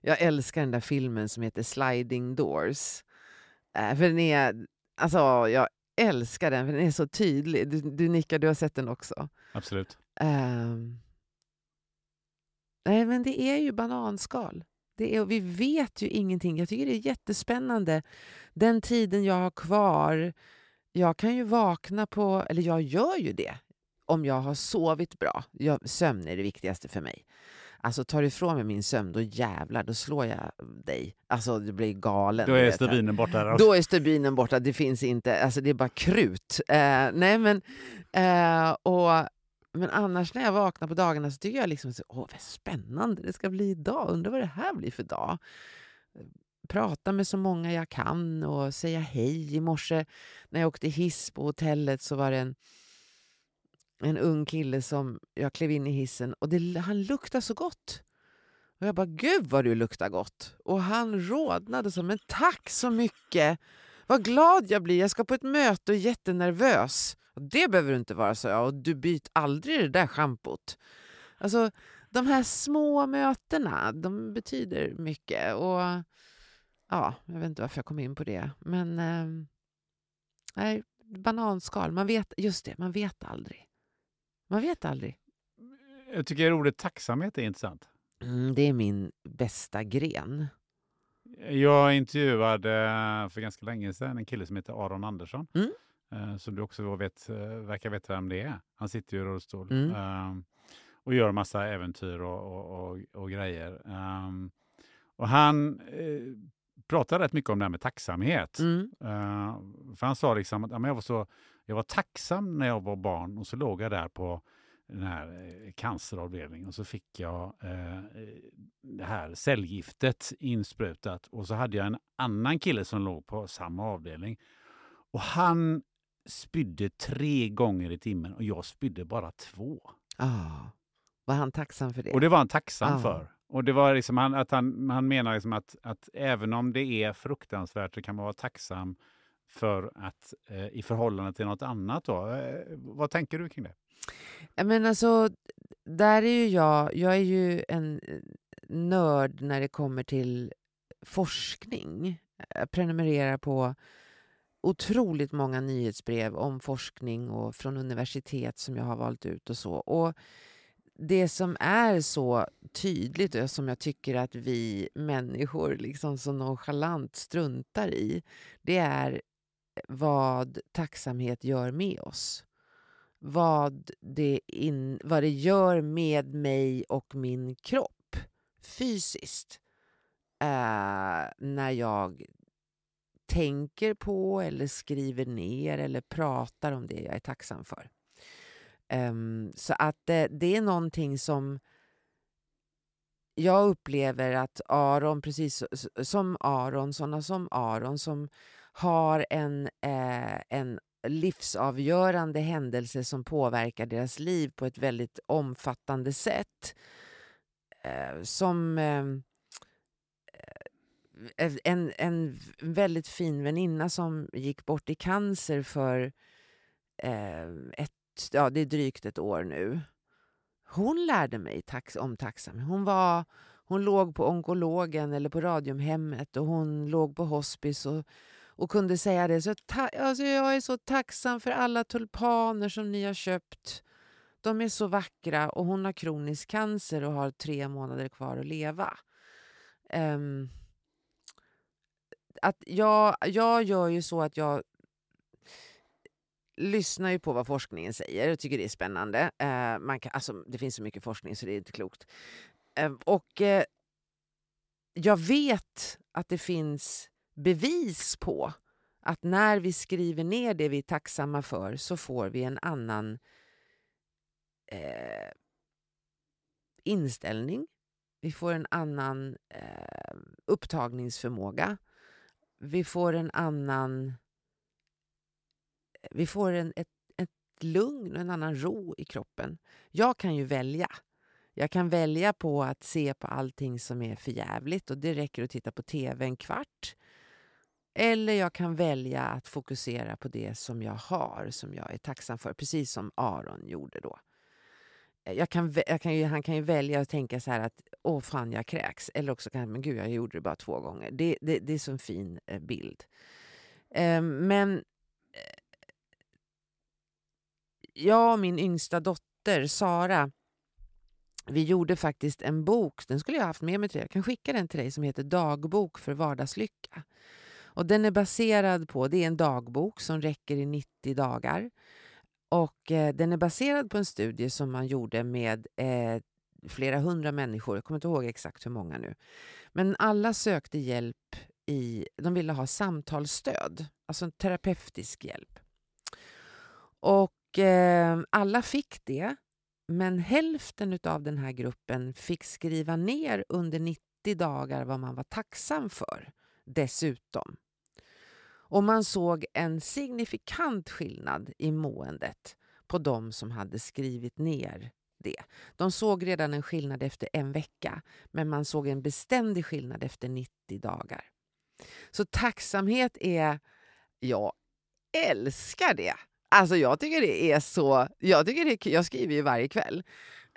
Jag älskar den där filmen som heter Sliding Doors. Eh, för den är, alltså, jag älskar den, för den är så tydlig. Du, du nickar, du har sett den också. Absolut. Eh, nej, men det är ju bananskal. Det är, vi vet ju ingenting. Jag tycker det är jättespännande. Den tiden jag har kvar, jag kan ju vakna på, eller jag gör ju det, om jag har sovit bra. Jag, sömn är det viktigaste för mig. Alltså tar du ifrån mig min sömn, då jävlar, då slår jag dig. Alltså du blir galen. Då är stubinen borta. Då är stubinen borta, det finns inte, alltså det är bara krut. Eh, nej men, eh, och men annars när jag vaknar på dagarna så tycker jag liksom så, åh vad spännande det ska bli idag. Undrar vad det här blir för dag. Prata med så många jag kan och säga hej. I morse när jag åkte hiss på hotellet så var det en, en ung kille som jag klev in i hissen och det, han luktade så gott. Och jag bara, gud vad du luktar gott. Och han rodnade som, men tack så mycket. Vad glad jag blir. Jag ska på ett möte och är jättenervös. Och det behöver du inte vara, så jag. Och du byter aldrig det där schampot. Alltså, de här små mötena, de betyder mycket. Och ja, Jag vet inte varför jag kom in på det. Men eh, nej, bananskal. Man vet, just det, man vet aldrig. Man vet aldrig. Jag tycker ordet tacksamhet är intressant. Mm, det är min bästa gren. Jag intervjuade för ganska länge sedan en kille som heter Aron Andersson. Mm. Eh, som du också vet, eh, verkar veta vem det är. Han sitter ju i rullstol mm. um, och gör massa äventyr och, och, och, och grejer. Um, och han pratar rätt mycket om det här med tacksamhet. Mm. Uh, för han sa liksom att ja, jag, var så, jag var tacksam när jag var barn och så låg jag där på den här eh, canceravdelningen och så fick jag eh, det här cellgiftet insprutat och så hade jag en annan kille som låg på samma avdelning. Och han spydde tre gånger i timmen och jag spydde bara två. Ah, var han tacksam för det? Och det var han tacksam Ah. för. Och det var liksom han, att han, han menar liksom att, att även om det är fruktansvärt så kan man vara tacksam för att eh, i förhållande till något annat. Då. Eh, vad tänker du kring det? Men alltså, där är ju jag, jag är ju en eh, nörd när det kommer till forskning. Jag prenumererar på otroligt många nyhetsbrev om forskning och från universitet som jag har valt ut och så. Och det som är så tydligt och som jag tycker att vi människor liksom så nonchalant struntar i, det är vad tacksamhet gör med oss vad det, in, vad det gör med mig och min kropp fysiskt eh, när jag tänker på eller skriver ner eller pratar om det jag är tacksam för. Um, så att eh, det är någonting som jag upplever att Aron, precis som Aron, sådana som Aron som har en, eh, en livsavgörande händelse som påverkar deras liv på ett väldigt omfattande sätt. Eh, som ehm, eh, eh, en, en väldigt fin väninna som gick bort i cancer för eh, ett, ja, det är drygt ett år nu. Hon lärde mig tax, om tacksamhet. Hon, var, hon låg på onkologen eller på Radiumhemmet och hon låg på hospice och och kunde säga det. Så ta, alltså jag är så tacksam för alla tulpaner som ni har köpt. De är så vackra och hon har kronisk cancer och har tre månader kvar att leva. Um, att jag, jag gör ju så att jag lyssnar ju på vad forskningen säger och tycker det är spännande. Eh, man kan, alltså, det finns så mycket forskning så det är inte klokt. Eh, och eh, jag vet att det finns bevis på att när vi skriver ner det vi är tacksamma för så får vi en annan eh, inställning. Vi får en annan eh, upptagningsförmåga. Vi får en annan... Vi får en, ett, ett lugn och en annan ro i kroppen. Jag kan ju välja. Jag kan välja på att se på allting som är förjävligt och det räcker att titta på tv en kvart. Eller jag kan välja att fokusera på det som jag har, som jag är tacksam för. Precis som Aron gjorde då. Eh, jag kan, jag kan ju, han kan ju välja att tänka så här att åh fan jag kräks. Eller också kan han, men gud jag gjorde det bara två gånger. Det, det, det är så en fin eh, bild. Ehm, men eh, jag och min yngsta dotter Sara vi gjorde faktiskt en bok, den skulle jag haft med mig till dig, jag kan skicka den till dig, som heter Dagbok för vardagslycka. Och den är baserad på, det är en dagbok som räcker i 90 dagar. Och eh, den är baserad på en studie som man gjorde med eh, flera hundra människor, jag kommer inte ihåg exakt hur många nu. Men alla sökte hjälp i, de ville ha samtalsstöd, alltså en terapeutisk hjälp. Och eh, alla fick det, men hälften av den här gruppen fick skriva ner under 90 dagar vad man var tacksam för dessutom. Och man såg en signifikant skillnad i måendet på de som hade skrivit ner det. De såg redan en skillnad efter en vecka, men man såg en beständig skillnad efter 90 dagar. Så tacksamhet är... Jag älskar det! Alltså jag tycker det är så... Jag, tycker det är, jag skriver ju varje kväll.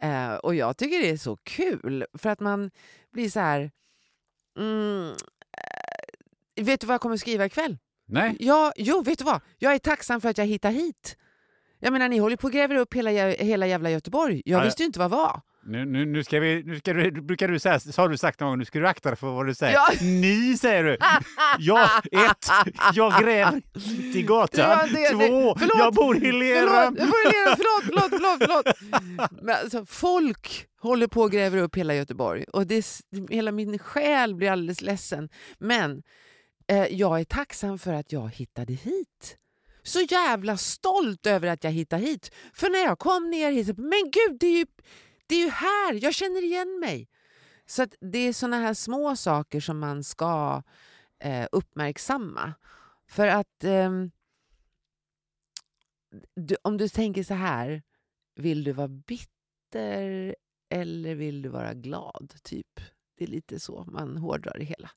Eh, och jag tycker det är så kul, för att man blir så här... Mm, eh, vet du vad jag kommer skriva ikväll? Nej, Ja, jo, vet du vad? Jag är tacksam för att jag hittar hit. Jag menar, ni håller på och gräver upp hela, hela jävla Göteborg. Jag Ja, visste ju inte vad var. Nu, nu, nu ska vi... Nu ska du, brukar du säga, så har du sagt någon gång, nu ska du akta dig för vad du säger. Ja. Ni säger du. Jag, ett, jag gräver inte i gatan. Ja, det- Två, förlåt, jag bor i Lerum. Förlåt, jag bor i Lerum. Förlåt, förlåt, förlåt. förlåt. Men alltså, folk håller på och gräver upp hela Göteborg och det, hela min själ blir alldeles ledsen. Men eh, jag är tacksam för att jag hittade hit. så jävla stolt över att jag hittade hit. För när jag kom ner hit, men gud, det är ju, det är ju här, jag känner igen mig. Så att det är såna här små saker som man ska eh, uppmärksamma. För att eh, du, om du tänker så här, vill du vara bitter eller vill du vara glad? Typ. Det är lite så man hårdrar det hela.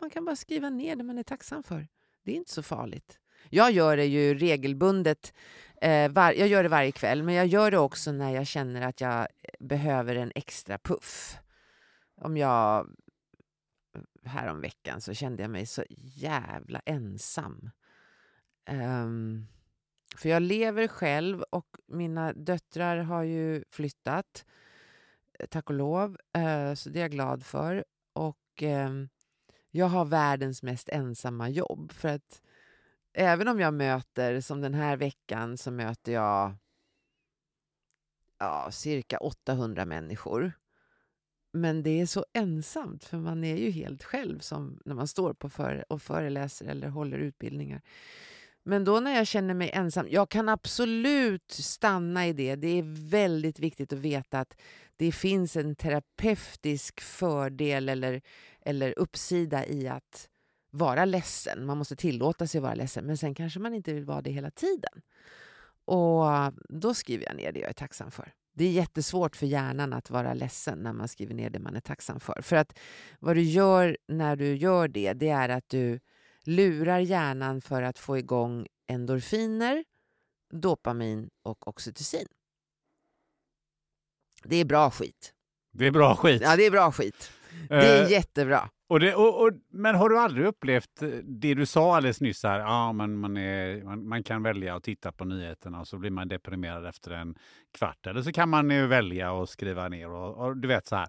Man kan bara skriva ner det man är tacksam för. Det är inte så farligt. Jag gör det ju regelbundet. Eh, var, jag gör det varje kväll, men jag gör det också när jag känner att jag behöver en extra puff. Om jag... Häromveckan så kände jag mig så jävla ensam. Um, för jag lever själv och mina döttrar har ju flyttat, tack och lov. Uh, så det är jag glad för. Och um, jag har världens mest ensamma jobb. För att även om jag möter, som den här veckan, så möter jag ja, cirka 800 människor. Men det är så ensamt, för man är ju helt själv som när man står på före och föreläser eller håller utbildningar. Men då när jag känner mig ensam, jag kan absolut stanna i det. Det är väldigt viktigt att veta att det finns en terapeutisk fördel eller, eller uppsida i att vara ledsen. Man måste tillåta sig att vara ledsen, men sen kanske man inte vill vara det hela tiden. Och då skriver jag ner det jag är tacksam för. Det är jättesvårt för hjärnan att vara ledsen när man skriver ner det man är tacksam för. För att vad du gör när du gör det, det är att du lurar hjärnan för att få igång endorfiner, dopamin och oxytocin. Det är bra skit. Det är bra skit. Ja, det är bra skit. Det är uh, jättebra. Och det, och, och, men har du aldrig upplevt eh, det du sa alldeles nyss, här, ja, man, man, är, man, man, kan välja att titta på nyheterna och så blir man deprimerad efter en kvart. Eller så kan man ju välja att skriva ner och, och du vet så här.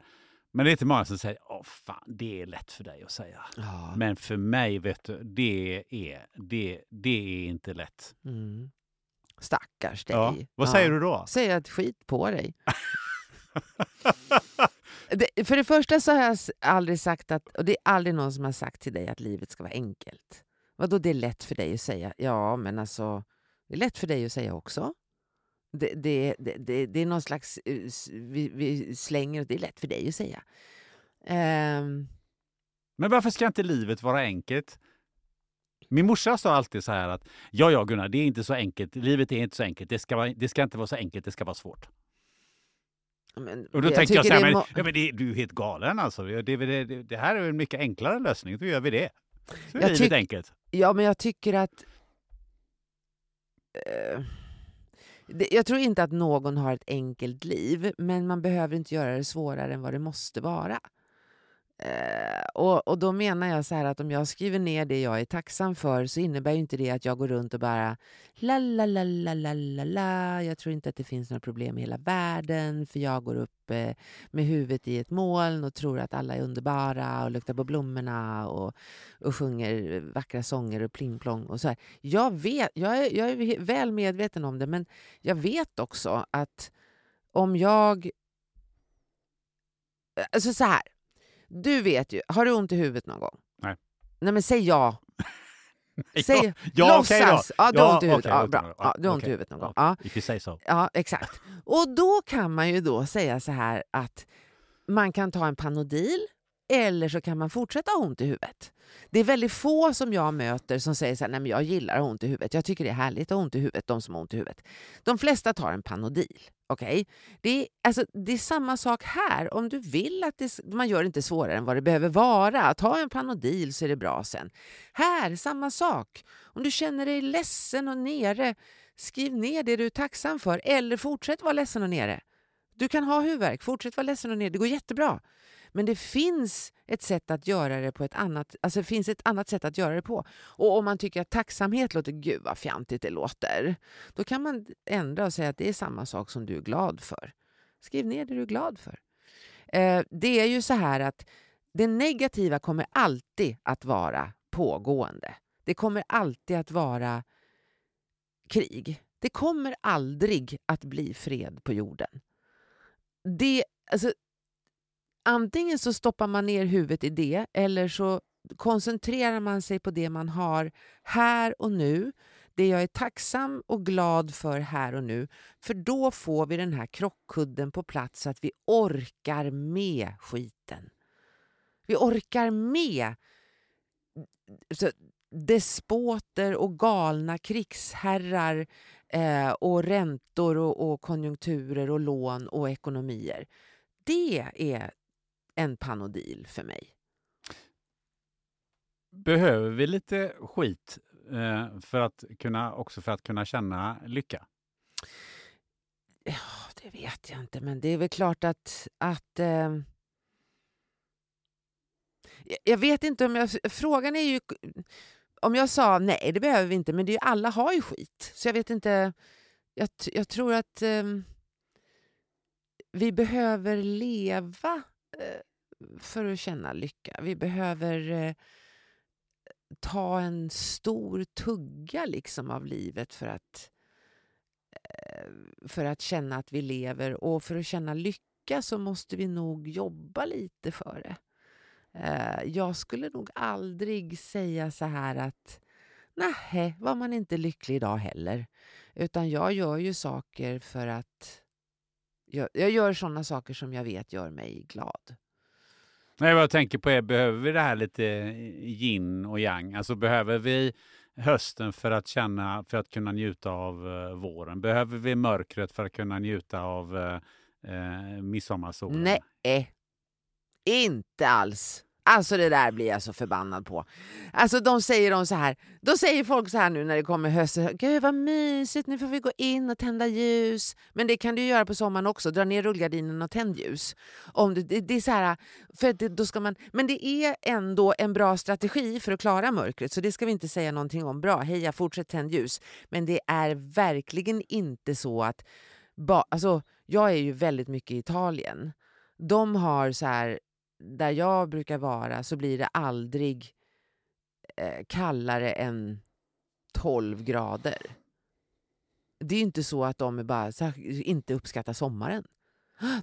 Men det är inte många som säger, åh fan, det är lätt för dig att säga. Ja. Men för mig, vet du, det är, det, det är inte lätt. Mm. Stackars dig. Ja. Vad ja. säger du då? Säger att skit på dig. det, för det första så har jag aldrig sagt att, och det är aldrig någon som har sagt till dig att livet ska vara enkelt. Vadå det är lätt för dig att säga? Ja, men alltså, det är lätt för dig att säga också. Det, det, det, det, är någon slags... Eh, vi, vi slänger det är lätt för dig att säga. Um, men varför ska inte livet vara enkelt? Min morsa sa alltid så här att ja, ja Gunnar, det är inte så enkelt. Livet är inte så enkelt. Det ska, vara, det ska inte vara så enkelt, det ska vara svårt. Men, och då jag tänkte jag så här, men, ja, men det, du är helt galen alltså. Det, det, det, här är en mycket enklare lösning, då gör vi det. Så är livet enkelt. Ja, men jag tycker att... Uh, jag tror inte att någon har ett enkelt liv, men man behöver inte göra det svårare än vad det måste vara. Eh, och, och då menar jag så här att om jag skriver ner det jag är tacksam för så innebär inte det att jag går runt och bara la la la la la la la. Jag tror inte att det finns några problem i hela världen för jag går upp eh, med huvudet i ett moln och tror att alla är underbara och luktar på blommorna och, och sjunger vackra sånger och pling-plong och så här. Jag, vet, jag, är, jag är väl medveten om det men jag vet också att om jag... Eh, alltså så här du vet ju, har du ont i huvudet någon gång? Nej. Nej men säg ja. Säg, ja, ja låtsas. Okay ja, du har ont i huvudet. Okay, ja, bra. Ja, du har ont i huvudet någon gång. Ja. If you say so. Ja, exakt. Och då kan man ju då säga så här att man kan ta en Panodil eller så kan man fortsätta ha ont i huvudet. Det är väldigt få som jag möter som säger så här, nej men jag gillar ont i huvudet. Jag tycker det är härligt att ha ont i huvudet, de som har ont i huvudet. De flesta tar en Panodil. Okay? Det, är, alltså, det är samma sak här. Om du vill att det, man gör det inte svårare än vad det behöver vara. Ta en Panodil så är det bra sen. Här, samma sak. Om du känner dig ledsen och nere, skriv ner det du är tacksam för. Eller fortsätt vara ledsen och nere. Du kan ha huvudvärk, fortsätt vara ledsen och nere. Det går jättebra. Men det finns ett sätt att göra det på ett annat, alltså det finns ett annat sätt att göra det på. Och om man tycker att tacksamhet låter, gud vad fjantigt det låter, då kan man ändra och säga att det är samma sak som du är glad för. Skriv ner det du är glad för. Eh, det är ju så här att det negativa kommer alltid att vara pågående. Det kommer alltid att vara krig. Det kommer aldrig att bli fred på jorden. Det, alltså, antingen så stoppar man ner huvudet i det eller så koncentrerar man sig på det man har här och nu. det jag är tacksam och glad för här och nu. För då får vi den här krockkudden på plats så att vi orkar med skiten. Vi orkar med despoter och galna krigsherrar eh, och räntor och, och konjunkturer och lån och ekonomier. Det är en panodil för mig. Behöver vi lite skit eh, för att kunna, också för att kunna känna lycka? Ja, det vet jag inte, men det är väl klart att... att eh, jag vet inte om jag... Frågan är ju... Om jag sa nej, det behöver vi inte, men det är, alla har ju skit. Så jag vet inte... Jag, jag tror att eh, vi behöver leva eh, för att känna lycka. Vi behöver eh, ta en stor tugga liksom av livet för att, eh, för att känna att vi lever. Och för att känna lycka så måste vi nog jobba lite för det. Eh, jag skulle nog aldrig säga så här att nej, var man inte lycklig idag heller. Utan jag gör ju saker för att... Jag, jag gör sådana saker som jag vet gör mig glad. Nej, vad jag tänker på är, behöver vi det här lite eh, yin och yang? Alltså behöver vi hösten för att känna, för att kunna njuta av uh, våren? Behöver vi mörkret för att kunna njuta av eh, uh, uh, midsommarsolen? Nej, inte alls. Alltså det där blir jag så förbannad på. Alltså de säger de så här, då säger folk så här nu när det kommer höst, gud vad mysigt, nu får vi gå in och tända ljus. Men det kan du göra på sommaren också, dra ner rullgardinen och tänd ljus. Om du, det, det är så här, för det, då ska man, men det är ändå en bra strategi för att klara mörkret, så det ska vi inte säga någonting om. Bra, heja, fortsätt tänd ljus. Men det är verkligen inte så att, ba, alltså, jag är ju väldigt mycket i Italien. De har så här där jag brukar vara så blir det aldrig eh, kallare än 12 grader. Det är inte så att de bara så här, inte uppskattar sommaren.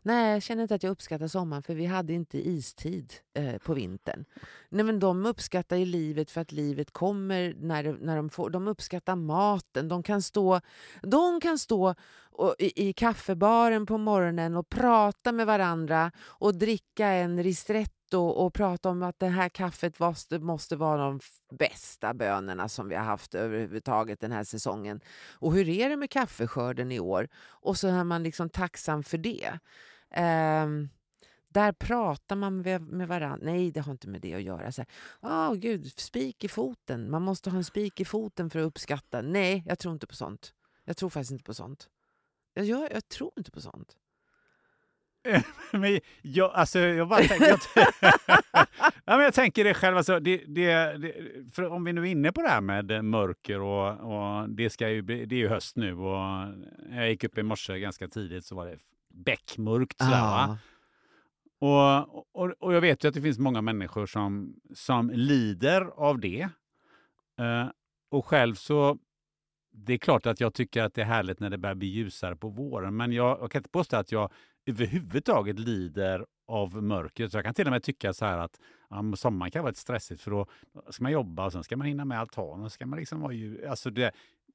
Nej, jag känner inte att jag uppskattar sommaren för vi hade inte istid eh, på vintern. Nej, men de uppskattar ju livet för att livet kommer när, när de får... De uppskattar maten. De kan stå, de kan stå och, i, i kaffebaren på morgonen och prata med varandra och dricka en ristretto och, prata om att det här kaffet måste, måste vara de bästa bönorna som vi har haft överhuvudtaget den här säsongen. Och hur är det med kaffeskörden i år? Och så är man liksom tacksam för det. Um, där pratar man med, med varandra. Nej, det har inte med det att göra. Så oh, gud, spik i foten. Man måste ha en spik i foten för att uppskatta. Nej, jag tror inte på sånt. Jag tror faktiskt inte på sånt. Jag, jag, tror inte på sånt. men jag, alltså, jag bara tänker... Jag, ja, men jag tänker det själv, alltså, det, det, det, för om vi nu är inne på det här med mörker och, och det, ska ju, det är ju höst nu och jag gick upp i morse ganska tidigt så var det beckmörkt. Ah. Och, och, och jag vet ju att det finns många människor som, som lider av det. Uh, och själv så det är klart att jag tycker att det är härligt när det börjar bli ljusare på våren, men jag, jag kan inte påstå att jag överhuvudtaget lider av mörkret. Så jag kan till och med tycka så här att ja, sommaren kan vara lite stressigt för då ska man jobba och sen ska man hinna med altanen. Ska man liksom vara ju, alltså det,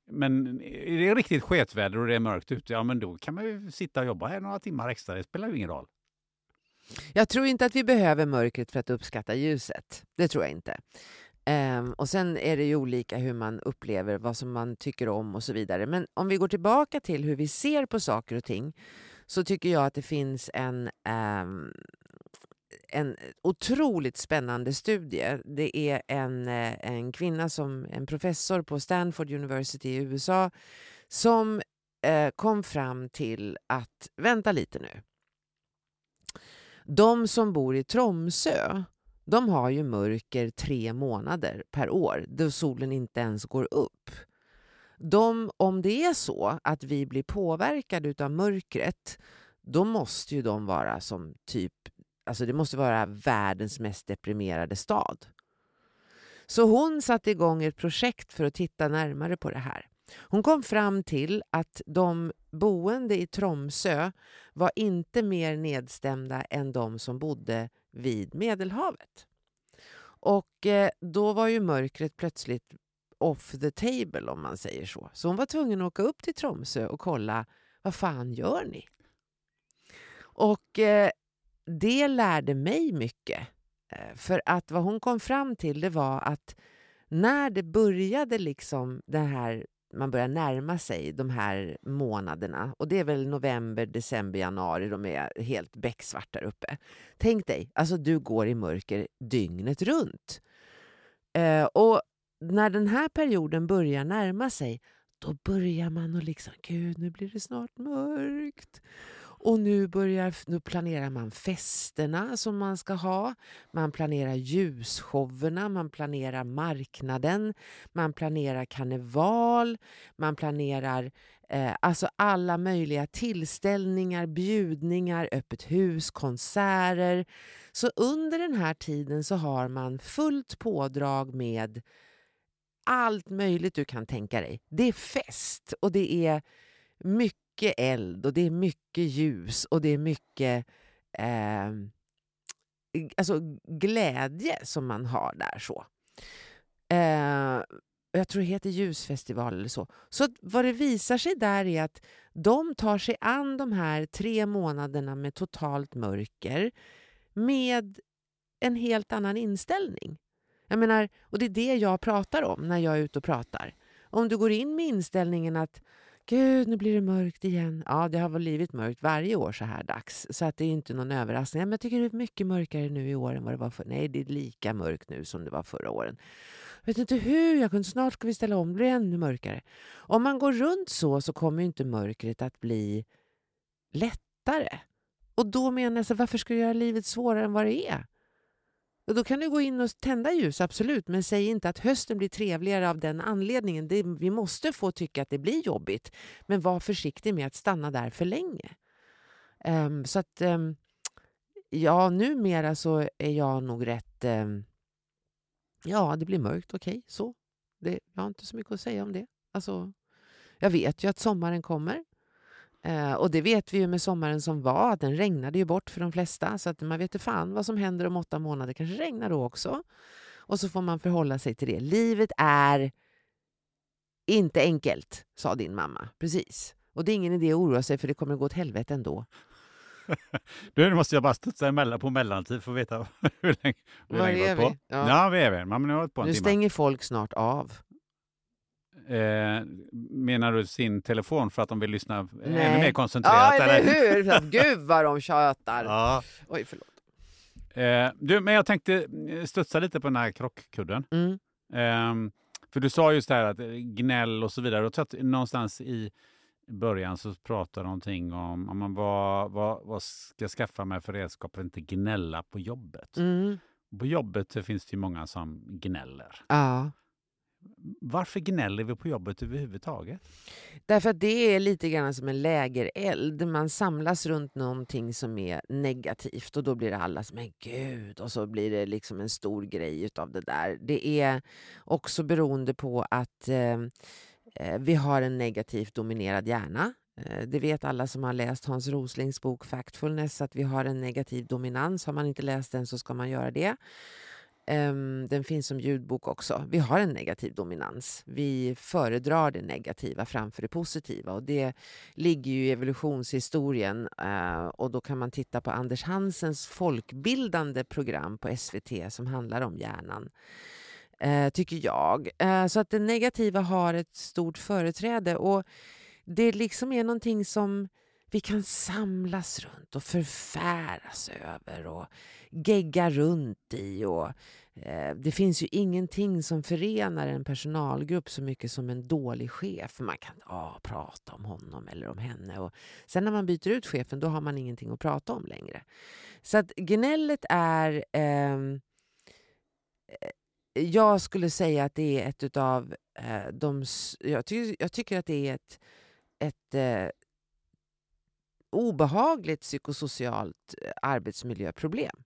men är det riktigt sketväder och det är mörkt ute, ja men då kan man ju sitta och jobba här några timmar extra. Det spelar ju ingen roll. Jag tror inte att vi behöver mörkret för att uppskatta ljuset. Det tror jag inte. Um, och sen är det ju olika hur man upplever vad som man tycker om och så vidare. Men om vi går tillbaka till hur vi ser på saker och ting så tycker jag att det finns en, um, en otroligt spännande studie. Det är en, eh, en kvinna, som en professor på Stanford University i USA som uh, kom fram till att, vänta lite nu, de som bor i Tromsö de har ju mörker tre månader per år då solen inte ens går upp. De, om det är så att vi blir påverkade av mörkret, då måste ju de vara som typ, alltså det måste vara världens mest deprimerade stad. Så hon satte igång ett projekt för att titta närmare på det här. Hon kom fram till att de boende i Tromsö var inte mer nedstämda än de som bodde vid Medelhavet. Och eh, då var ju mörkret plötsligt off the table om man säger så. Så hon var tvungen att åka upp till Tromsö och kolla vad fan gör ni? Och eh, det lärde mig mycket. Eh, för att vad hon kom fram till det var att när det började liksom det här man börjar närma sig de här månaderna och det är väl november, december, januari de är helt becksvart där uppe. Tänk dig, alltså du går i mörker dygnet runt. Eh, och när den här perioden börjar närma sig då börjar man och liksom, gud nu blir det snart mörkt. Och nu, börjar, nu planerar man festerna som man ska ha. Man planerar ljusshowerna, man planerar marknaden, man planerar karneval, man planerar eh, alltså alla möjliga tillställningar, bjudningar, öppet hus, konserter. Så under den här tiden så har man fullt pådrag med allt möjligt du kan tänka dig. Det är fest och det är mycket mycket eld och det är mycket ljus och det är mycket eh, alltså glädje som man har där. så. Eh, jag tror det heter ljusfestival eller så. Så vad det visar sig där är att de tar sig an de här tre månaderna med totalt mörker med en helt annan inställning. Jag menar, och det är det jag pratar om när jag är ute och pratar. Om du går in med inställningen att Gud, nu blir det mörkt igen. Ja, det har väl blivit mörkt varje år så här dags, så att det är inte någon överraskning. Men jag tycker det är mycket mörkare nu i år än vad det var förr. Nej, det är lika mörkt nu som det var förra åren. Jag vet inte hur, jag kunde, snart ska vi ställa om, det blir ännu mörkare. Om man går runt så, så kommer inte mörkret att bli lättare. Och då menar jag, så, varför ska du göra livet svårare än vad det är? Och då kan du gå in och tända ljus, absolut, men säg inte att hösten blir trevligare av den anledningen. Det, vi måste få tycka att det blir jobbigt, men var försiktig med att stanna där för länge. Um, så att, um, ja, numera så är jag nog rätt... Um, ja, det blir mörkt, okej, okay, så. Det, jag har inte så mycket att säga om det. Alltså, jag vet ju att sommaren kommer. Eh, och det vet vi ju med sommaren som var, att den regnade ju bort för de flesta. Så att man vet inte fan vad som händer om åtta månader. kanske regnar då också. Och så får man förhålla sig till det. Livet är inte enkelt, sa din mamma. Precis. Och det är ingen idé att oroa sig för det kommer att gå åt helvete ändå. nu måste jag bara studsa på mellantid för att veta hur länge, hur länge vi? Ja. ja, vi är vi. Men nu har på en nu timme. stänger folk snart av. Eh, menar du sin telefon för att de vill lyssna Nej. ännu mer koncentrerat? Ja, eller hur? Gud vad de tjatar. Ja. Oj, förlåt. Eh, du, men jag tänkte eh, studsa lite på den här krockkudden. Mm. Eh, för du sa just det här att eh, gnäll och så vidare. Och att någonstans i början så pratar någonting om, om man, vad, vad, vad ska jag skaffa mig för redskap för att inte gnälla på jobbet. Mm. På jobbet finns det ju många som gnäller. Ja. Varför gnäller vi på jobbet överhuvudtaget? Därför att det är lite grann som en lägereld. Man samlas runt någonting som är negativt och då blir det alla som men gud och så blir det liksom en stor grej utav det där. Det är också beroende på att eh, eh vi har en negativt dominerad hjärna. Eh, det vet alla som har läst Hans Roslings bok Factfulness att vi har en negativ dominans. Har man inte läst den så ska man göra det. Um, den finns som ljudbok också. Vi har en negativ dominans. Vi föredrar det negativa framför det positiva. Och Det ligger ju i evolutionshistorien. Uh, och Då kan man titta på Anders Hansens folkbildande program på SVT som handlar om hjärnan. Uh, tycker jag. Uh, så att det negativa har ett stort företräde. Och Det liksom är någonting som vi kan samlas runt och förfäras över och gegga runt i. Och, eh, det finns ju ingenting som förenar en personalgrupp så mycket som en dålig chef. Man kan ah, prata om honom eller om henne. Och sen när man byter ut chefen då har man ingenting att prata om längre. Så att gnället är... Ehm, eh, jag skulle säga att det är ett utav eh, de... Jag, ty jag tycker att det är ett, ett eh, obehagligt psykosocialt eh, arbetsmiljöproblem.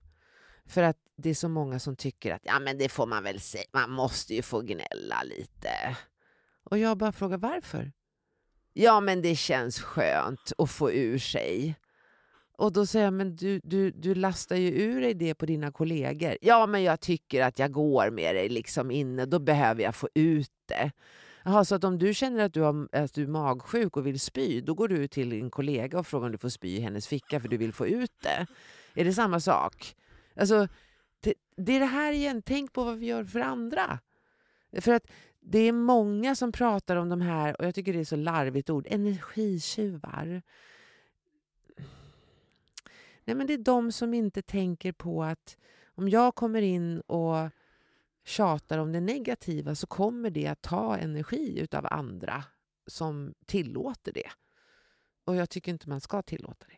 För att det är så många som tycker att ja, men det får man väl säga, man måste ju få gnälla lite. Och jag bara frågar varför? Ja, men det känns skönt att få ur sig. Och då säger jag, men du, du, du lastar ju ur dig det på dina kollegor. Ja, men jag tycker att jag går med det liksom inne, då behöver jag få ut det. Jaha, så att om du känner att du, har, att du är magsjuk och vill spy, då går du till din kollega och frågar om du får spy i hennes ficka för du vill få ut det. Är det samma sak? Alltså, det, det är det här igen, tänk på vad vi gör för andra. För att det är många som pratar om de här, och jag tycker det är så larvigt ord, energitjuvar. Nej, men det är de som inte tänker på att om jag kommer in och tjatar om det negativa så kommer det att ta energi utav andra som tillåter det. Och jag tycker inte man ska tillåta det.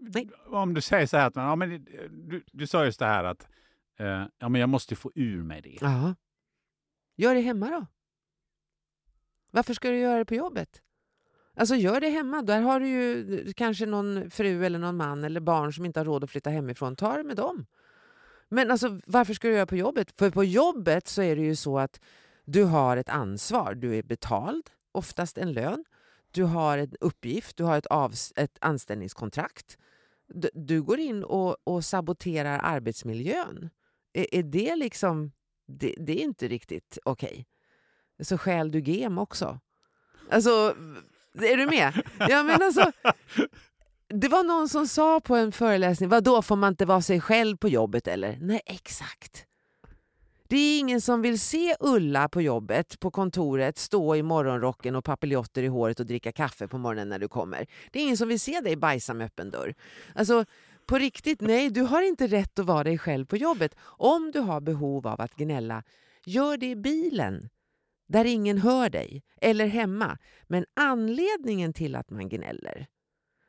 Nej. Om du säger så här, att ja, men, du, du sa just det här att eh, ja, men jag måste få ur mig det. Ja. Gör det hemma då. Varför ska du göra det på jobbet? Alltså gör det hemma. Där har du ju kanske någon fru eller någon man eller barn som inte har råd att flytta hemifrån. Ta det med dem. Men alltså, varför ska du göra det på jobbet? För på jobbet så är det ju så att du har ett ansvar. Du är betald, oftast en lön. Du har en uppgift, du har ett, avs- ett anställningskontrakt. Du, du går in och, och saboterar arbetsmiljön. Är, är det liksom... Det, det är inte riktigt okej. Okay. Så skäl du gem också. Alltså, är du med? Ja, men alltså, det var någon som sa på en föreläsning, vad då får man inte vara sig själv på jobbet eller? Nej, exakt. Det är ingen som vill se Ulla på jobbet, på kontoret, stå i morgonrocken och papiljotter i håret och dricka kaffe på morgonen när du kommer. Det är ingen som vill se dig bajsa med öppen dörr. Alltså, på riktigt, nej, du har inte rätt att vara dig själv på jobbet. Om du har behov av att gnälla, gör det i bilen där ingen hör dig, eller hemma. Men anledningen till att man gnäller,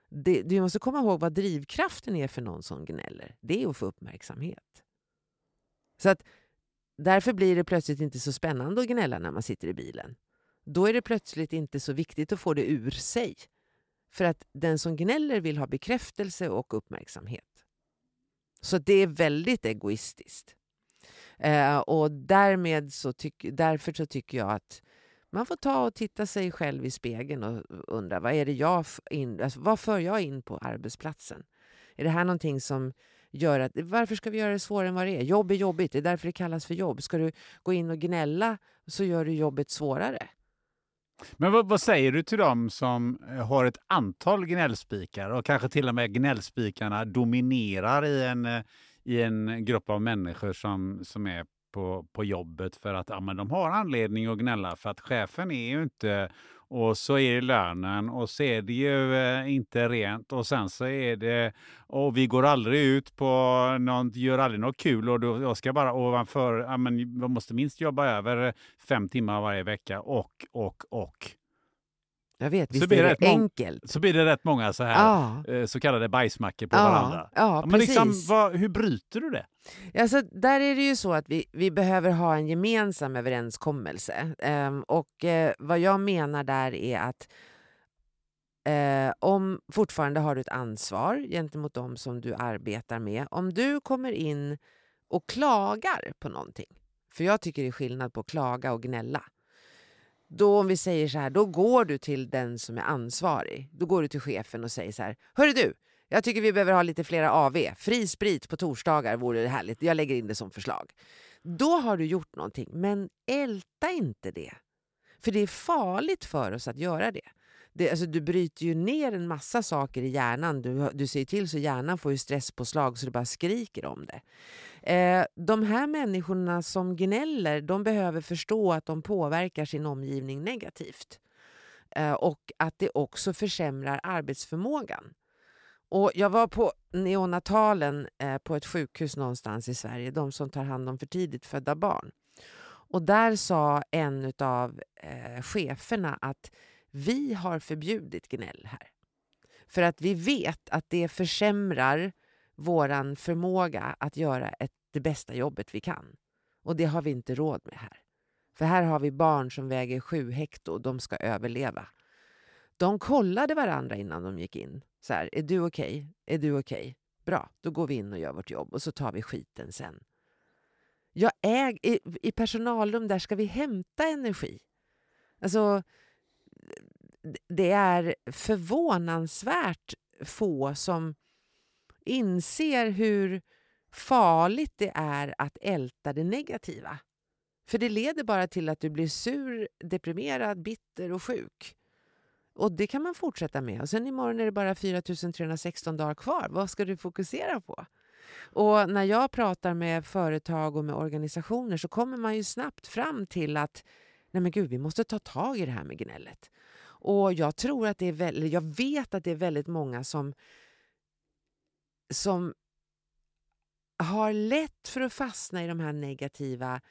det, du måste komma ihåg vad drivkraften är för någon som gnäller. Det är att få uppmärksamhet. Så att därför blir det plötsligt inte så spännande att gnälla när man sitter i bilen. Då är det plötsligt inte så viktigt att få det ur sig. För att den som gnäller vill ha bekräftelse och uppmärksamhet. Så det är väldigt egoistiskt. Eh, och därmed så tyck, därför så tycker jag att man får ta och titta sig själv i spegeln och undra vad är det jag in, alltså, vad för jag in på arbetsplatsen? Är det här någonting som gör att, varför ska vi göra det svårare än vad det är? Jobb är jobbigt, det är därför det kallas för jobb. Ska du gå in och gnälla så gör du jobbet svårare. Men vad, vad, säger du till dem som eh, har ett antal gnällspikar och kanske till och med gnällspikarna dominerar i en, eh, i en grupp av människor som, som är på, på jobbet för att ja, men de har anledning att gnälla för att chefen är ju inte och så är det lönen och så är det ju eh, inte rent och sen så är det och vi går aldrig ut på något, gör aldrig något kul och då jag ska bara ovanför, ja, men man måste minst jobba över fem timmar varje vecka och, och, och. Jag vet, visst så blir är det enkelt. Så blir det rätt många så här ja. Eh, så kallade bajsmackor på ja, varandra. Ja, men liksom, vad, hur bryter du det? Alltså, där är det ju så att vi, vi behöver ha en gemensam överenskommelse. Um, och uh, vad jag menar där är att uh, om fortfarande har du ett ansvar gentemot dem som du arbetar med. Om du kommer in och klagar på någonting, för jag tycker det är skillnad på att klaga och gnälla. Då om vi säger så här, då går du till den som är ansvarig. Då går du till chefen och säger så här, Hörru du, jag tycker vi behöver ha lite flera AV. Fri sprit på torsdagar vore det härligt. Jag lägger in det som förslag. Då har du gjort någonting, men älta inte det. För det är farligt för oss att göra det. det alltså, du bryter ju ner en massa saker i hjärnan. Du, du ser till så hjärnan får ju stresspåslag så det bara skriker om det. Eh, de här människorna som gnäller, de behöver förstå att de påverkar sin omgivning negativt. Eh, och att det också försämrar arbetsförmågan. Och jag var på neonatalen eh, på ett sjukhus någonstans i Sverige, de som tar hand om för tidigt födda barn. Och där sa en av eh, cheferna att vi har förbjudit gnäll här. För att vi vet att det försämrar vår förmåga att göra ett, det bästa jobbet vi kan. Och det har vi inte råd med här. För här har vi barn som väger sju hekto och de ska överleva. De kollade varandra innan de gick in. Så här, är du okej? Okay? Är du okej? Okay? Bra, då går vi in och gör vårt jobb och så tar vi skiten sen. Jag äg, i, I personalrum där ska vi hämta energi. Alltså, det är förvånansvärt få som inser hur farligt det är att älta det negativa. För det leder bara till att du blir sur, deprimerad, bitter och sjuk. Och det kan man fortsätta med. Och sen imorgon är det bara 4316 dagar kvar. Vad ska du fokusera på? Och när jag pratar med företag och med organisationer så kommer man ju snabbt fram till att nej men gud, vi måste ta tag i det här med gnället. Och jag tror att det är väldigt, jag vet att det är väldigt många som, som har lätt för att fastna i de här negativa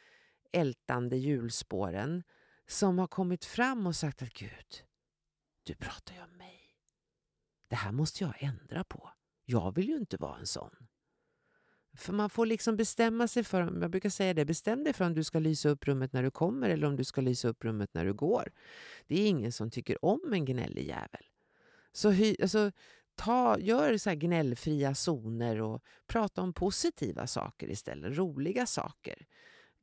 ältande hjulspåren som har kommit fram och sagt att Gud, du pratar ju om mig. Det här måste jag ändra på. Jag vill ju inte vara en sån. För man får liksom bestämma sig för, jag brukar säga det, bestäm dig för om du ska lysa upp rummet när du kommer eller om du ska lysa upp rummet när du går. Det är ingen som tycker om en gnällig jävel. Så hy, alltså, ta, gör så gnällfria zoner och prata om positiva saker istället, roliga saker.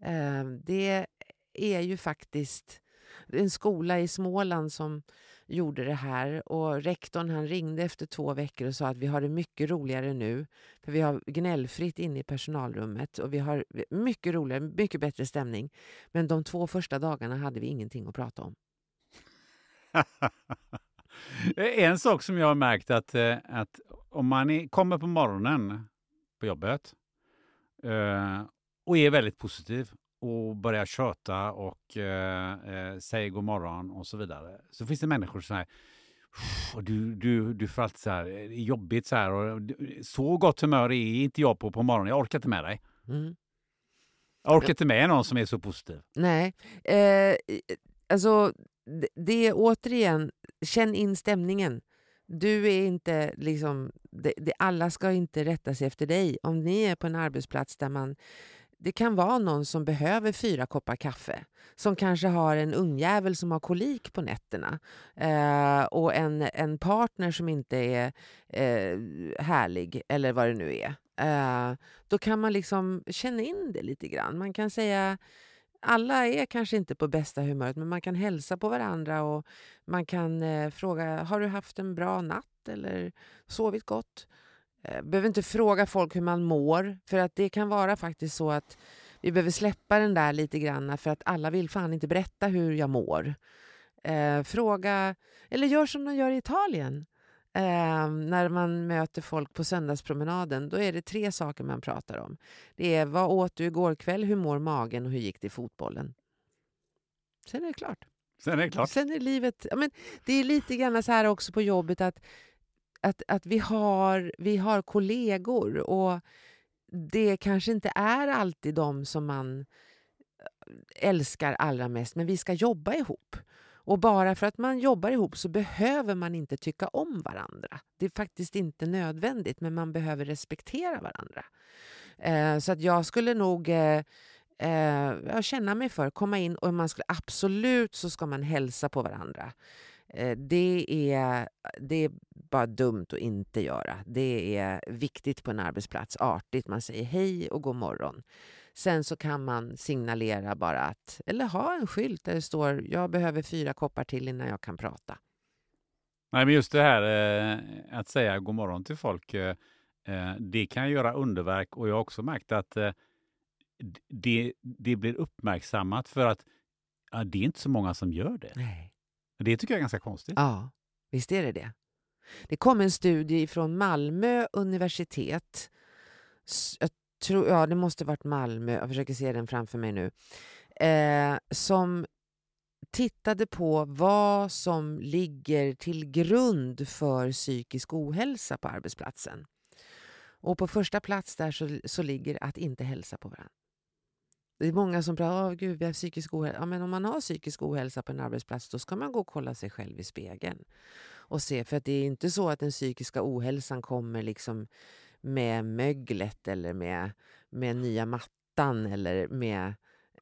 Ehm, det är ju faktiskt en skola i Småland som gjorde det här och rektorn han ringde efter två veckor och sa att vi har det mycket roligare nu för vi har gnällfritt inne i personalrummet och vi har mycket roligare, mycket bättre stämning. Men de två första dagarna hade vi ingenting att prata om. en sak som jag har märkt att, eh, att om man är, kommer på morgonen på jobbet eh, och är väldigt positiv och börjar köta och eh, eh, säger god morgon och så vidare. Så finns det människor som säger du, du, du får alltid så här, jobbigt så här. Och så gott humör är inte jag på på morgonen. Jag orkar inte med dig. Mm. Jag orkar inte med någon som är så positiv. Nej. Eh, alltså, det är återigen, känn in stämningen. Du är inte liksom, det, det, alla ska inte rätta sig efter dig. Om ni är på en arbetsplats där man det kan vara någon som behöver fyra koppar kaffe. Som kanske har en ungjävel som har kolik på nätterna. Eh, och en, en partner som inte är eh, härlig, eller vad det nu är. Eh, då kan man liksom känna in det lite grann. Man kan säga alla är kanske inte på bästa humöret, men man kan hälsa på varandra och man kan eh, fråga har du haft en bra natt eller sovit gott? Eh, behöver inte fråga folk hur man mår, för att det kan vara faktiskt så att vi behöver släppa den där lite grann för att alla vill fan inte berätta hur jag mår. Eh, fråga, eller gör som de gör i Italien. Eh, när man möter folk på söndagspromenaden, då är det tre saker man pratar om. Det är vad åt du igår kväll, hur mår magen och hur gick det i fotbollen? Sen är det klart. Sen är det klart. Sen är livet... Men det är lite grann så här också på jobbet att att, att vi, har, vi har kollegor och det kanske inte är alltid de som man eh, älskar allra mest, men vi ska jobba ihop. Och bara för att man jobbar ihop så behöver man inte tycka om varandra. Det är faktiskt inte nödvändigt, men man behöver respektera varandra. Eh, så att jag skulle nog eh, eh, känna mig för, komma in och man skulle absolut så ska man hälsa på varandra. Eh, det är, det är bara dumt att inte göra. Det är viktigt på en arbetsplats, artigt. Man säger hej och god morgon. Sen så kan man signalera bara att, eller ha en skylt där det står jag behöver fyra koppar till innan jag kan prata. Nej, men just det här eh, att säga god morgon till folk, eh, det kan göra underverk och jag har också märkt att det, det blir uppmärksammat för att ja, det är inte så många som gör det. Nej. Det tycker jag är ganska konstigt. Ja, visst är det det. Det kom en studie från Malmö universitet. Jag tror, ja, det måste varit Malmö, jag försöker se den framför mig nu. Eh, som tittade på vad som ligger till grund för psykisk ohälsa på arbetsplatsen. Och på första plats där så, så ligger att inte hälsa på varandra. Det är många som pratar om gud, vi har psykisk ohälsa. Ja, men om man har psykisk ohälsa på en arbetsplats då ska man gå och kolla sig själv i spegeln. Och se, för att det är inte så att den psykiska ohälsan kommer liksom med möglet eller med, med nya mattan eller med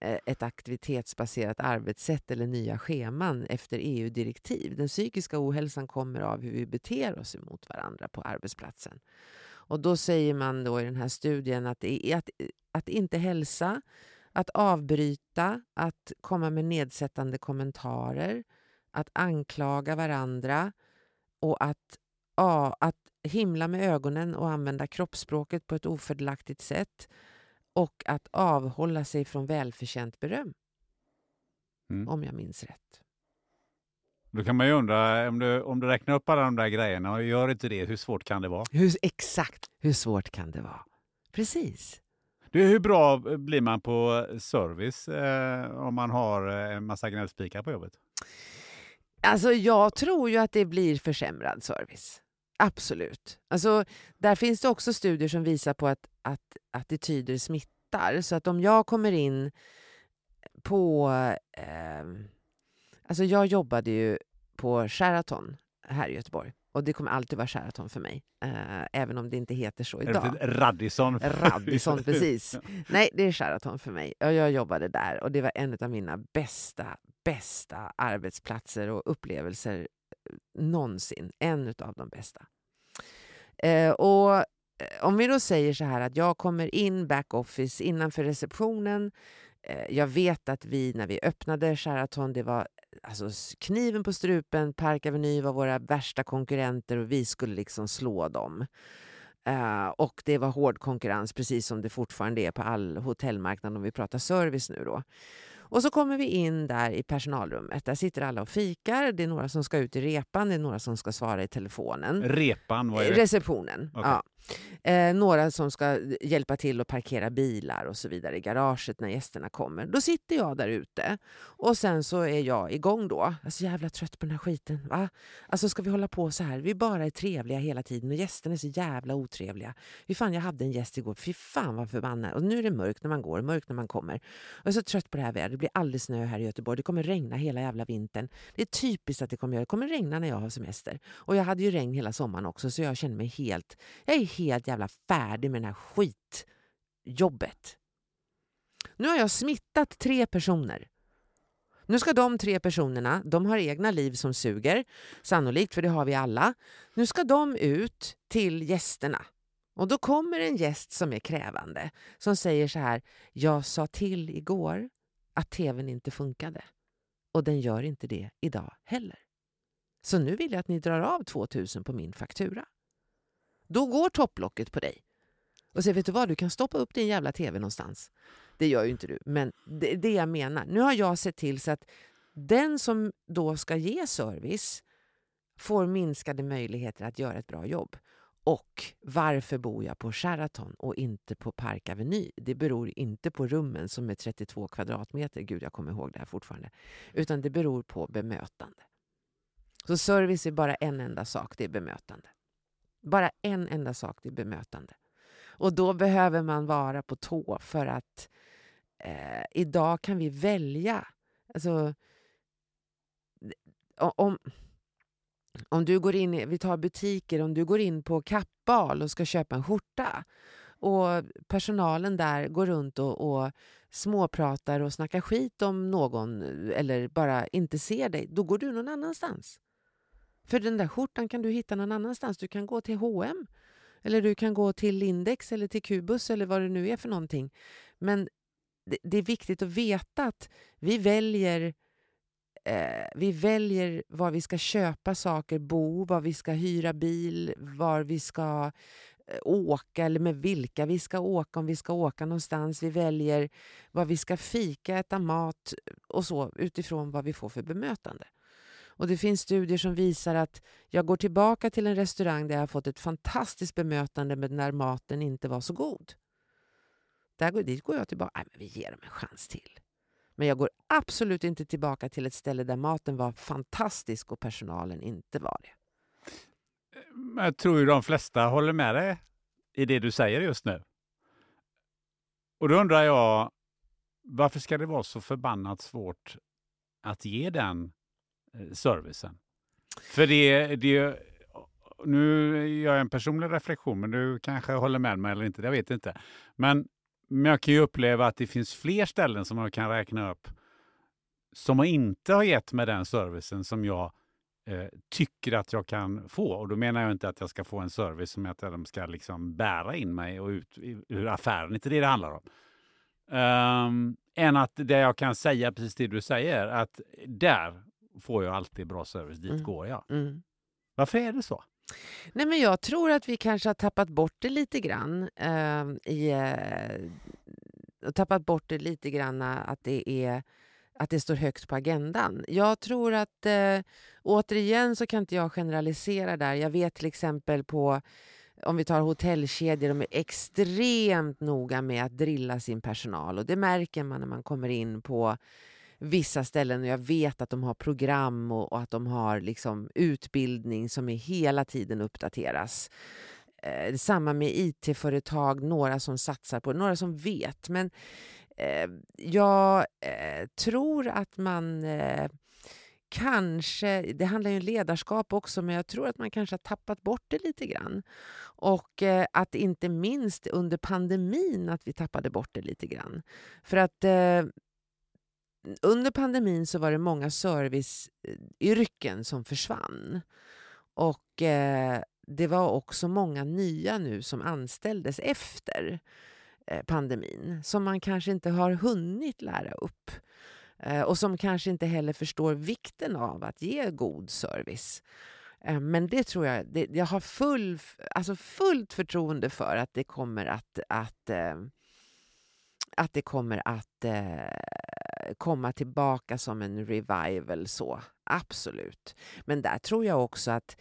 eh, ett aktivitetsbaserat arbetssätt eller nya scheman efter EU-direktiv. Den psykiska ohälsan kommer av hur vi beter oss emot varandra på arbetsplatsen. Och då säger man då i den här studien att, att, att inte hälsa att avbryta, att komma med nedsättande kommentarer, att anklaga varandra och att ja, att himla med ögonen och använda kroppsspråket på ett ofördelaktigt sätt och att avhålla sig från välförtjänt beröm, Mm. om jag minns rätt. Då kan man ju undra, om du, om du räknar upp alla de där grejerna och gör inte det, hur svårt kan det vara? Hur, exakt, hur svårt kan det vara? Precis. Du, hur bra blir man på service eh, om man har eh, en massa gnällspikar på jobbet? Alltså jag tror ju att det blir försämrad service. Absolut. Alltså, där finns det också studier som visar på att, att attityder smittar. Så att om jag kommer in på... Eh, alltså jag jobbade ju på Sheraton här i Göteborg. Och det kommer alltid vara Sheraton för mig. Eh, även om det inte heter så idag. Radisson. Radisson, precis. Nej, det är Sheraton för mig. Och jag jobbade där och det var en av mina bästa, bästa arbetsplatser och upplevelser någonsin. En av de bästa. Eh, och eh, om vi då säger så här att jag kommer in backoffice innanför receptionen. Eh, jag vet att vi, när vi öppnade Sheraton, det var alltså, kniven på strupen. Park Avenue var våra värsta konkurrenter och vi skulle liksom slå dem. Uh, och det var hård konkurrens, precis som det fortfarande är på all hotellmarknad om vi pratar service nu då. Och så kommer vi in där i personalrummet. Där sitter alla och fikar. Det är några som ska ut i repan, det är några som ska svara i telefonen. Repan, vad är det? Receptionen. Okej. Ja. Eh, några som ska hjälpa till att parkera bilar och så vidare i garaget när gästerna kommer. Då sitter jag där ute och sen så är jag igång då. Jag är så jävla trött på den här skiten. Va? Alltså ska vi hålla på så här? Vi bara är trevliga hela tiden och gästerna är så jävla otrevliga. Fy fan, jag hade en gäst igår. Fy fan vad förbannad. Och nu är det mörkt när man går och mörkt när man kommer. Jag är så trött på det här vädret. Det blir aldrig snö här i Göteborg. Det kommer regna hela jävla vintern. Det är typiskt att det kommer göra. Det kommer regna när jag har semester. Och jag hade ju regn hela sommaren också så jag känner mig helt... Jag är helt jävla färdig med det här skitjobbet. Nu har jag smittat tre personer. Nu ska de tre personerna, de har egna liv som suger, sannolikt för det har vi alla. Nu ska de ut till gästerna. Och då kommer en gäst som är krävande, som säger så här, jag sa till igår att tvn inte funkade. Och den gör inte det idag heller. Så nu vill jag att ni drar av 2000 på min faktura. Då går topplocket på dig. Och säger, vet du vad, du kan stoppa upp din jävla tv någonstans. Det gör ju inte du, men det är det jag menar. Nu har jag sett till så att den som då ska ge service får minskade möjligheter att göra ett bra jobb. Och varför bor jag på Sheraton och inte på Park Avenue? Det beror inte på rummen som är 32 kvadratmeter, gud jag kommer ihåg det här fortfarande, utan det beror på bemötande. Så service är bara en enda sak, det är bemötande. Bara en enda sak, till bemötande. Och då behöver man vara på tå för att eh, idag kan vi välja. Alltså, om, om du går in, vi tar butiker, om du går in på Kappahl och ska köpa en skjorta och personalen där går runt och, och småpratar och snackar skit om någon eller bara inte ser dig, då går du någon annanstans. För den där skjortan kan du hitta någon annanstans. Du kan gå till H&M eller du kan gå till Lindex eller till Kubus eller vad det nu är för någonting. Men det, det är viktigt att veta att vi väljer eh, vi väljer var vi ska köpa saker, bo, var vi ska hyra bil, var vi ska eh, åka eller med vilka vi ska åka, om vi ska åka någonstans. Vi väljer var vi ska fika, äta mat och så utifrån vad vi får för bemötande. Och det finns studier som visar att jag går tillbaka till en restaurang där jag har fått ett fantastiskt bemötande men när maten inte var så god. Där går, dit går jag tillbaka. Nej, men vi ger dem en chans till. Men jag går absolut inte tillbaka till ett ställe där maten var fantastisk och personalen inte var det. Eh, jag tror ju de flesta håller med dig i det du säger just nu. Och då undrar jag, varför ska det vara så förbannat svårt att ge den servicen? För det, det nu gör jag en personlig reflektion, men du kanske håller med mig eller inte, jag vet inte. Men, men jag kan ju uppleva att det finns fler ställen som jag kan räkna upp som inte har gett mig den servicen som jag eh, tycker att jag kan få. Och då menar jag inte att jag ska få en service som att de ska liksom bära in mig och ut ur affären. Inte det det handlar om. Um, än att det jag kan säga precis det du säger, att där får jag alltid bra service, dit Mm. går jag. Mm. Varför är det så? Nej, men jag tror att vi kanske har tappat bort det lite grann. Eh, i, eh, tappat bort det lite grann att det, är, att det står högt på agendan. Jag tror att, eh, återigen så kan inte jag generalisera där. Jag vet till exempel på om vi tar hotellkedjor, de är extremt noga med att drilla sin personal och det märker man när man kommer in på vissa ställen och jag vet att de har program och, och att de har liksom utbildning som är hela tiden uppdateras. Eh, samma med IT-företag, några som satsar på det, några som vet. Men eh, jag eh, tror att man eh, kanske, det handlar ju om ledarskap också, men jag tror att man kanske har tappat bort det lite grann. Och eh, att inte minst under pandemin att vi tappade bort det lite grann. För att eh, under pandemin så var det många serviceyrken eh, som försvann. Och eh, det var också många nya nu som anställdes efter eh, pandemin som man kanske inte har hunnit lära upp eh, och som kanske inte heller förstår vikten av att ge god service. Eh, men det tror jag, det, jag har full, alltså fullt förtroende för att det kommer att, att, eh, att, det kommer att eh, komma tillbaka som en revival. så Absolut. Men där tror jag också att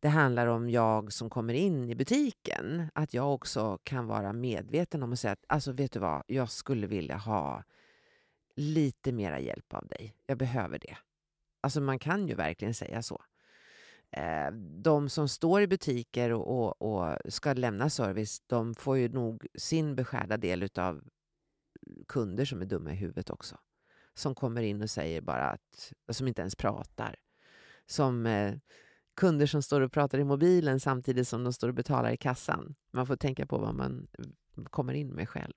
det handlar om jag som kommer in i butiken, att jag också kan vara medveten om att säga att alltså vet du vad, jag skulle vilja ha lite mera hjälp av dig. Jag behöver det. Alltså man kan ju verkligen säga så. Eh, de som står i butiker och, och, och, ska lämna service, de får ju nog sin beskärda del av kunder som är dumma i huvudet också som kommer in och säger bara att, som inte ens pratar. Som eh, kunder som står och pratar i mobilen samtidigt som de står och betalar i kassan. Man får tänka på vad man eh, kommer in med själv.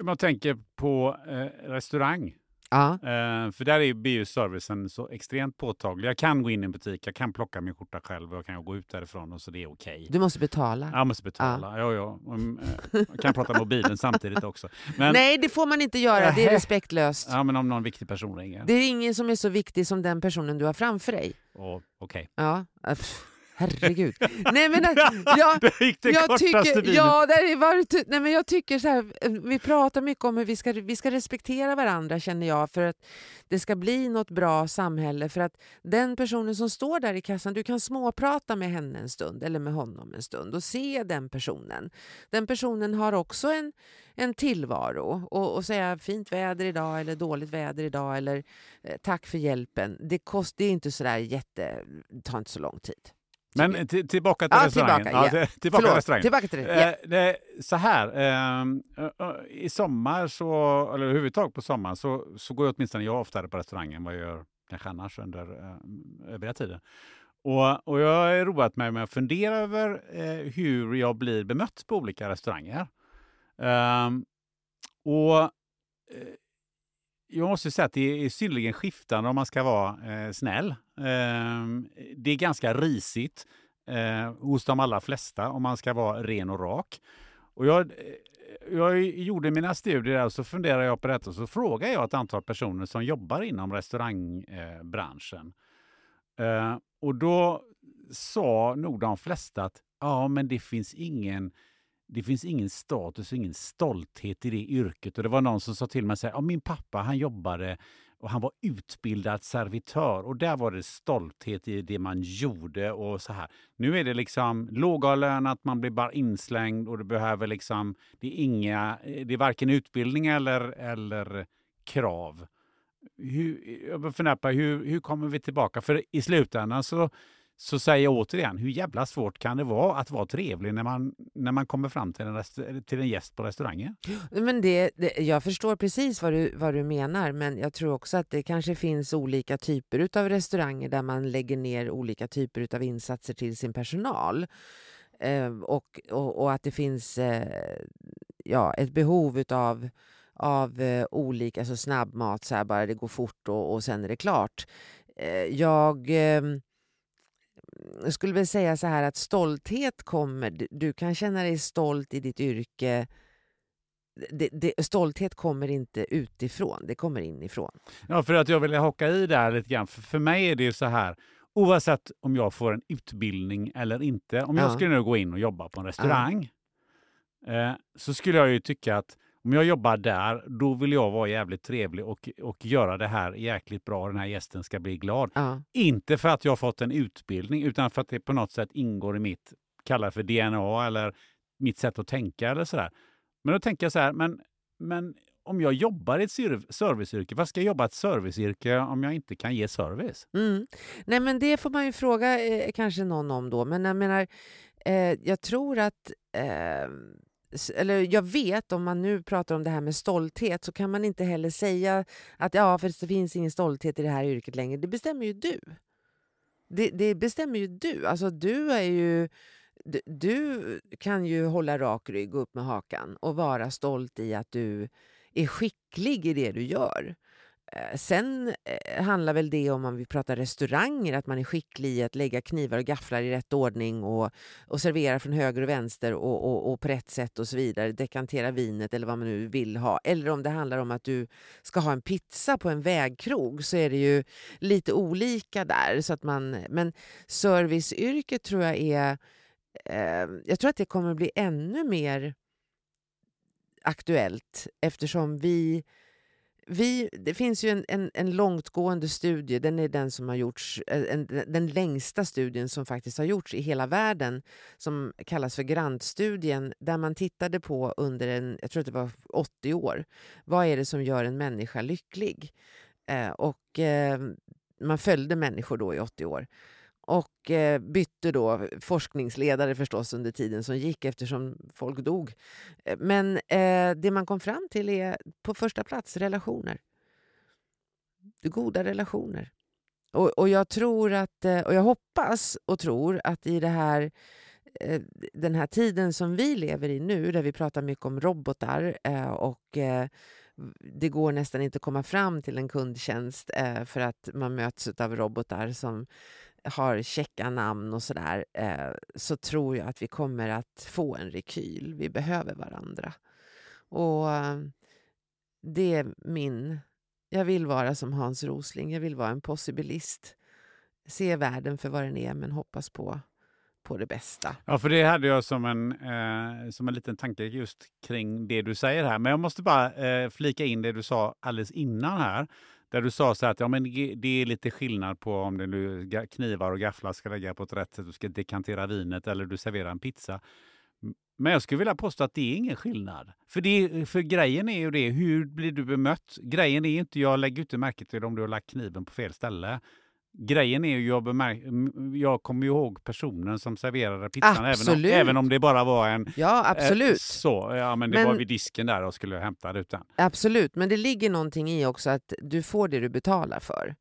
Om man tänker på eh, restaurang Ja. Uh, för där är bioservicen så extremt påtaglig. Jag kan gå in i en butik, jag kan plocka min skjorta själv och jag kan gå ut därifrån och så det är okej. Okay. Du måste betala. Jag måste betala, ja. ja, ja. Um, uh, jag kan prata mobilen samtidigt också. Men, Nej, det får man inte göra. Det är respektlöst. Ja, men om någon viktig person ringer. Det är ingen som är så viktig som den personen du har framför dig. Okej. Okay. Ja. Herregud. Nej, men, jag, det gick det jag tycker, ja, det var, nej, men jag tycker så här, vi pratar mycket om hur vi ska, vi ska respektera varandra känner jag för att det ska bli något bra samhälle. För att den personen som står där i kassan, du kan småprata med henne en stund eller med honom en stund och se den personen. Den personen har också en, en tillvaro och, och säga fint väder idag eller dåligt väder idag eller eh, tack för hjälpen. Det, kost, det är inte så där jätte, det tar inte så lång tid. Men tillbaka till ah, restaurangen. Tillbaka, yeah. ja, tillbaka Förlåt, restaurangen. Tillbaka till det. Yeah. Så här, eh, i sommar, så, eller överhuvudtaget på sommaren, så, så går jag åtminstone jag oftare på restaurangen vad jag gör kanske annars under eh, övriga tiden. Och, och jag har roat mig med att fundera över eh, hur jag blir bemött på olika restauranger. Um, och eh, jag måste säga att det är synnerligen skiftande om man ska vara eh, snäll. Eh, det är ganska risigt eh, hos de allra flesta om man ska vara ren och rak. Och jag, eh, jag gjorde mina studier där och så funderade jag på detta och så frågade jag ett antal personer som jobbar inom restaurangbranschen. Eh, och då sa nog de flesta att ja, men det finns ingen det finns ingen status och ingen stolthet i det yrket. Och Det var någon som sa till mig att ja, min pappa han jobbade och han var utbildad servitör och där var det stolthet i det man gjorde och så här. Nu är det liksom lågavlönat, man blir bara inslängd och det behöver liksom, det är inga, eh, det är varken utbildning eller, eller krav. Hur, jag funderar på hur, hur kommer vi tillbaka? För i slutändan så så säger jag återigen, hur jävla svårt kan det vara att vara trevlig när man, när man kommer fram till en, till en gäst på restaurangen? Men det, det, jag förstår precis vad du, vad du menar, men jag tror också att det kanske finns olika typer av restauranger där man lägger ner olika typer av insatser till sin personal. Eh, och, och, och, att det finns eh, ja, ett behov av av eh, olika, alltså snabbmat, så här bara det går fort och, och sen är det klart. Eh, jag jag skulle väl säga så här att stolthet kommer, du kan känna dig stolt i ditt yrke. Det, det, stolthet kommer inte utifrån, det kommer inifrån. Ja, för att jag vill haka i där lite grann. För, för mig är det ju så här, oavsett om jag får en utbildning eller inte, om jag Ja. skulle nu gå in och jobba på en restaurang, eh, så skulle jag ju tycka att om jag jobbar där, då vill jag vara jävligt trevlig och, och göra det här jäkligt bra. Den här gästen ska bli glad. Ja. Inte för att jag har fått en utbildning, utan för att det på något sätt ingår i mitt, kalla för DNA eller mitt sätt att tänka eller sådär. Men då tänker jag så här, men, men om jag jobbar i ett serv- serviceyrke, vad ska jag jobba i ett serviceyrke om jag inte kan ge service? Mm. Nej, men det får man ju fråga eh, kanske någon om då. Men jag menar, eh, jag tror att... Eh, eller jag vet, om man nu pratar om det här med stolthet, så kan man inte heller säga att ja, för det finns ingen stolthet i det här yrket längre. Det bestämmer ju du. Det, det bestämmer ju du. Alltså du är ju... Du, du kan ju hålla rak rygg upp med hakan och vara stolt i att du är skicklig i det du gör. Eh, sen eh, handlar väl det om, om vi pratar restauranger, att man är skicklig i att lägga knivar och gafflar i rätt ordning och, och servera från höger och vänster och, och, och på rätt sätt och så vidare. Dekantera vinet eller vad man nu vill ha. Eller om det handlar om att du ska ha en pizza på en vägkrog så är det ju lite olika där. Så att man, men serviceyrket tror jag är... Eh, jag tror att det kommer bli ännu mer aktuellt eftersom vi vi, det finns ju en, en, en långtgående studie, den är den som har gjorts, eh, en, den längsta studien som faktiskt har gjorts i hela världen, som kallas för Grantstudien, där man tittade på under en, jag tror att det var 80 år, vad är det som gör en människa lycklig? Eh, och eh, man följde människor då i 80 år. Och eh, bytte då forskningsledare förstås under tiden som gick eftersom folk dog. Eh, men eh, det man kom fram till är på första plats relationer. Goda relationer. Och, och jag tror att, eh, och jag hoppas och tror att i det här eh, den här tiden som vi lever i nu, där vi pratar mycket om robotar och det går nästan inte att komma fram till en kundtjänst för att man möts av robotar som har checka namn och sådär, eh, så tror jag att vi kommer att få en rekyl. Vi behöver varandra. Och eh, det är min... Jag vill vara som Hans Rosling. Jag vill vara en possibilist. Se världen för vad den är, men hoppas på, på det bästa. Ja, för det hade jag som en, eh, som en liten tanke just kring det du säger här. Men jag måste bara eh, flika in det du sa alldeles innan här. Där du sa så här att ja, men det är lite skillnad på om det nu knivar och gafflar ska lägga på ett rätt sätt, du ska dekantera vinet eller du serverar en pizza. Men jag skulle vilja påstå att det är ingen skillnad. För, det, för grejen är ju det, hur blir du bemött? Grejen är ju inte, jag lägger inte märke till om du har lagt kniven på fel ställe. Grejen är ju, jag, jag kommer ju ihåg personen som serverade pizzan, även om, även om det bara var en... Ja, eh, absolut. så, ja men det Men- var vid disken där och skulle hämta ut den. Absolut, men det ligger någonting i också att du får det du betalar för.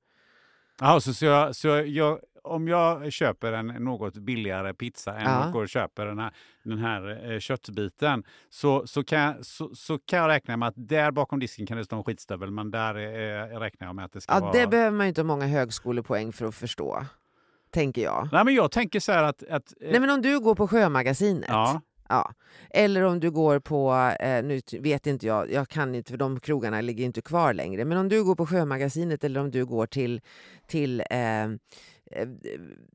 Jaha, så, så, jag, så jag, om jag köper en något billigare pizza än Ja. och går och köper den här, den här eh, köttbiten så, så, kan jag, så, så kan jag räkna med att där bakom disken kan det stå en skitstövel men där eh, räknar jag med att det ska Ja, vara... det behöver man inte många högskolepoäng för att förstå, tänker jag. Nej men jag tänker så här att... att eh, Nej, men om du går på Sjömagasinet, ja, ja. eller om du går på, eh, nu vet inte jag, jag kan inte för de krogarna ligger inte kvar längre, men om du går på Sjömagasinet eller om du går till, till eh,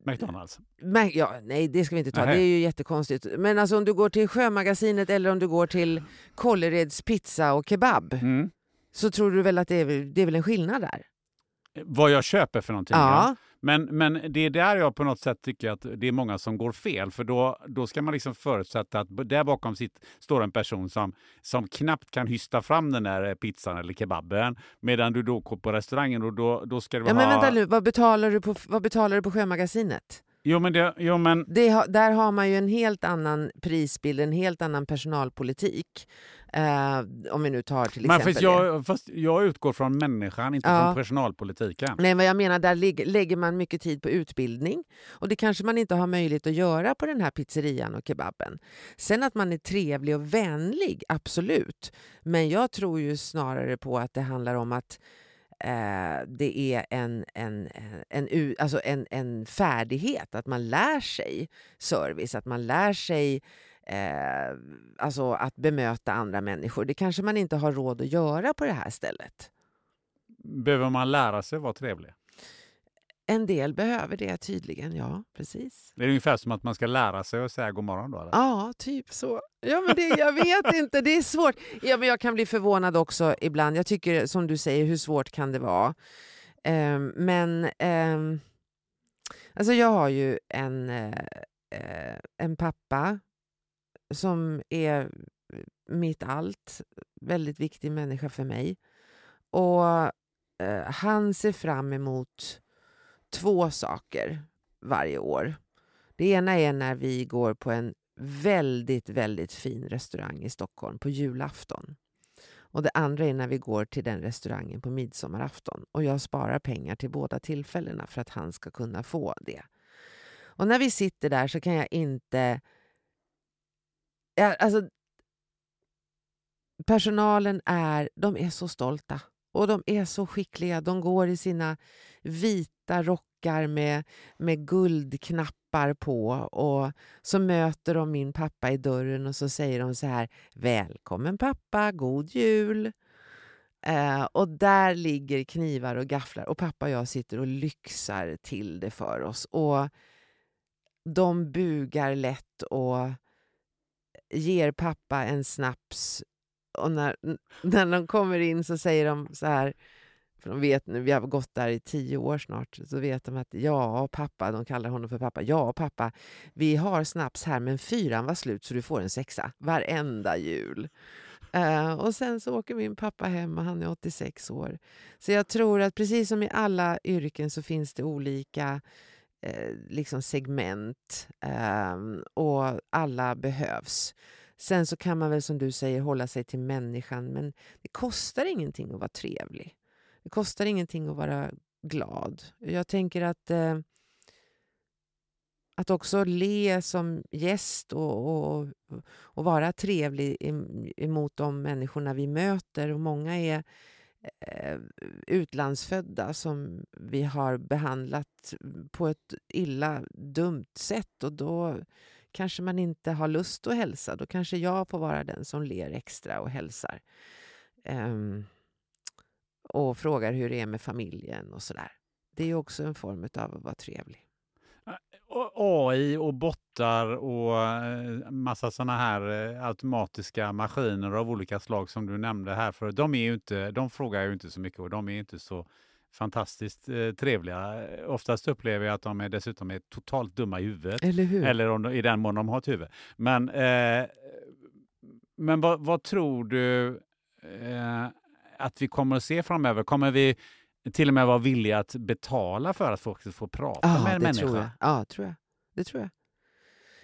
McDonalds. Men, ja, nej, det ska vi inte ta. Nej. Det är ju jättekonstigt. Men alltså om du går till Sjömagasinet eller om du går till Kållereds pizza och kebab Mm. så tror du väl att det är, det är väl en skillnad där? Vad jag köper för någonting. Ja. Men, men det är där jag på något sätt tycker att det är många som går fel. För då, då ska man liksom förutsätta att där bakom sitt, står en person som, som knappt kan hysta fram den där pizzan eller kebaben. Medan du då går på restaurangen och då, då ska du Ja, ha... men vänta nu, vad betalar du på, vad betalar du på Sjömagasinet? Jo men, det, jo, men Det, där har man ju en helt annan prisbild, en helt annan personalpolitik. Eh, om vi nu tar till men exempel fast jag, fast jag utgår från människan, inte Ja. från personalpolitiken. Nej, vad jag menar, där lägger man mycket tid på utbildning och det kanske man inte har möjlighet att göra på den här pizzerian och kebaben. Sen att man är trevlig och vänlig, absolut. Men jag tror ju snarare på att det handlar om att eh, det är en, en, eh, en, alltså en, en färdighet, att man lär sig service, att man lär sig eh, alltså att bemöta andra människor. Det kanske man inte har råd att göra på det här stället. Behöver man lära sig vara trevlig? En del behöver det tydligen, ja precis. Det är ungefär som att man ska lära sig att säga god morgon då? Eller? Ja, typ så. Ja, men det, jag vet inte, det är svårt. Ja, men jag kan bli förvånad också ibland. Jag tycker som du säger, hur svårt kan det vara? Um, men um, alltså jag har ju en, uh, en pappa som är mitt allt. Väldigt viktig människa för mig. Och uh, han ser fram emot två saker varje år. Det ena är när vi går på en väldigt, väldigt fin restaurang i Stockholm på julafton. Och det andra är när vi går till den restaurangen på midsommarafton. Och jag sparar pengar till båda tillfällena för att han ska kunna få det. Och när vi sitter där så kan jag inte... alltså, personalen är, de är så stolta. Och de är så skickliga. De går i sina vita rockar med, med guldknappar på och så möter de min pappa i dörren och så säger de så här Välkommen pappa, god jul! Eh, och där ligger knivar och gafflar och pappa och jag sitter och lyxar till det för oss. Och de bugar lätt och ger pappa en snaps och när, när de kommer in så säger de så här, för de vet nu, vi har gått där i tio år snart, så vet de att ja pappa, de kallar honom för pappa, ja pappa, vi har snaps här men fyran var slut så du får en sexa varenda jul. Uh, och sen så åker min pappa hem och han är 86 år. Så jag tror att precis som i alla yrken så finns det olika uh, liksom segment uh, och alla behövs. Sen så kan man väl som du säger hålla sig till människan men det kostar ingenting att vara trevlig. Det kostar ingenting att vara glad. Jag tänker att eh, att också le som gäst och, och, och vara trevlig emot de människorna vi möter. Och många är eh, utlandsfödda som vi har behandlat på ett illa, dumt sätt. Och då kanske man inte har lust att hälsa. Då kanske jag får vara den som ler extra och hälsar. Um, och frågar hur det är med familjen och sådär. Det är också en form av att vara trevlig. AI och bottar och eh, massa sådana här eh, automatiska maskiner av olika slag som du nämnde här för de är ju inte, de frågar ju inte så mycket och de är inte så fantastiskt eh, trevliga. Oftast upplever jag att de är dessutom är totalt dumma i huvudet. Eller hur? Eller om de, i den mån de har ett huvud. Men, eh, men vad, vad, tror du eh, att vi kommer att se framöver? Kommer vi till och med vara villiga att betala för att folk ska få prata ja, med en människa? Tror jag. Ja, tror jag. det tror jag.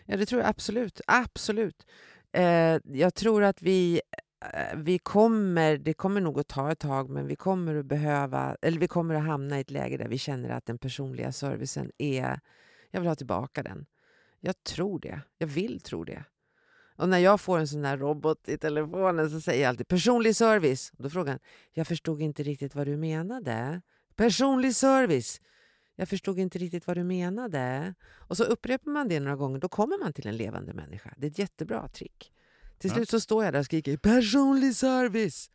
Ja, det tror jag absolut. Absolut. Eh, jag tror att vi Eh, vi kommer, det kommer nog att ta ett tag, men vi kommer att behöva, eller vi kommer att hamna i ett läge där vi känner att den personliga servicen är, jag vill ha tillbaka den. Jag tror det. Jag vill tro det. Och när jag får en sån här robot i telefonen så säger jag alltid personlig service. Och då frågar han, jag förstod inte riktigt vad du menade. Personlig service. Jag förstod inte riktigt vad du menade. Och så upprepar man det några gånger, då kommer man till en levande människa. Det är ett jättebra trick. Till slut så står jag där och skriker personlig service.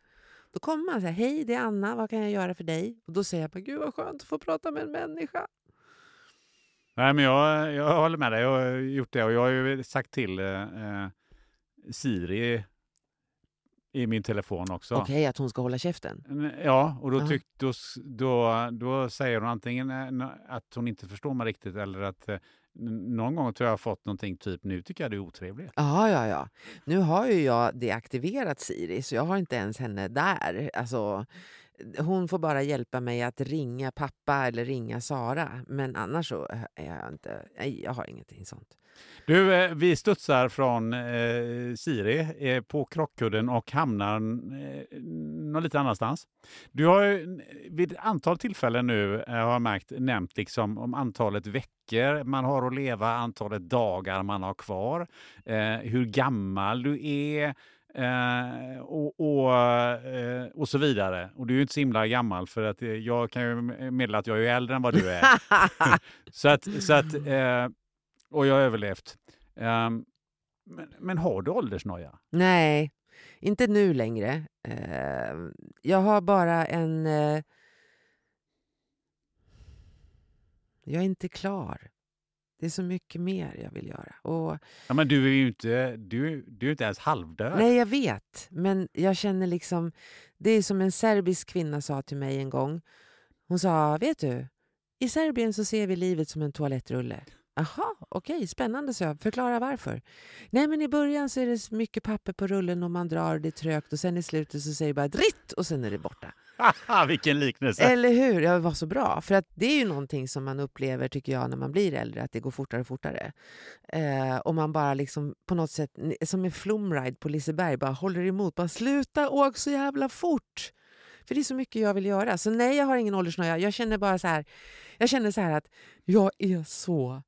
Då kommer man och säger hej det är Anna, vad kan jag göra för dig? Och då säger jag bara, gud vad skönt att få prata med en människa. Nej, men jag, jag håller med dig, jag har gjort det och jag har ju sagt till eh, eh Siri i min telefon också. Okej, okay, att hon ska hålla käften? Ja, och då, tyck, då, då, då säger hon antingen eh, att hon inte förstår mig riktigt eller att eh, någon gång tror jag fått någonting typ nu tycker jag du är otrevlig. Ja, ja, ja. Nu har ju jag deaktiverat Siri så jag har inte ens henne där. Alltså, hon får bara hjälpa mig att ringa pappa eller ringa Sara. Men annars så är jag inte, nej, jag har ingenting sånt. Du, eh, vi studsar från eh, Siri eh, på krockkudden och hamnar eh, någon lite annanstans. Du har ju vid ett antal tillfällen nu, eh, har jag märkt, nämnt liksom om antalet veckor man har att leva, antalet dagar man har kvar, eh, hur gammal du är, Eh, och, och, eh, och så vidare. Och du är ju inte så himla gammal för att jag kan ju meddela att jag är äldre än vad du är. så att, så att, eh, och jag har överlevt. Um, men, men, har du åldersnoja? Nej, inte nu längre. Uh, jag har bara en... Uh, Jag är inte klar. Det är så mycket mer jag vill göra. Och, Ja, men du är ju inte, du, du är inte ens halvdöd. nej, jag vet. Men jag känner liksom... Det är som en serbisk kvinna sa till mig en gång. Hon sa, vet du? I Serbien så ser vi livet som en toalettrulle. Jaha, okej, spännande, så jag. Förklara varför. Nej, men i början så är det mycket papper på rullen och man drar det trögt och sen i slutet så säger det bara dritt och sen är det borta. Haha, Vilken liknelse! Eller hur? Jag det var så bra. För att det är ju någonting som man upplever, tycker jag, när man blir äldre, att det går fortare och fortare. Eh, och man bara liksom på något sätt, som en flumride på Liseberg, bara håller emot. Bara sluta åk så jävla fort! För det är så mycket jag vill göra. Så nej, jag har ingen åldersnoja. Jag känner bara så här, jag känner så här att jag är så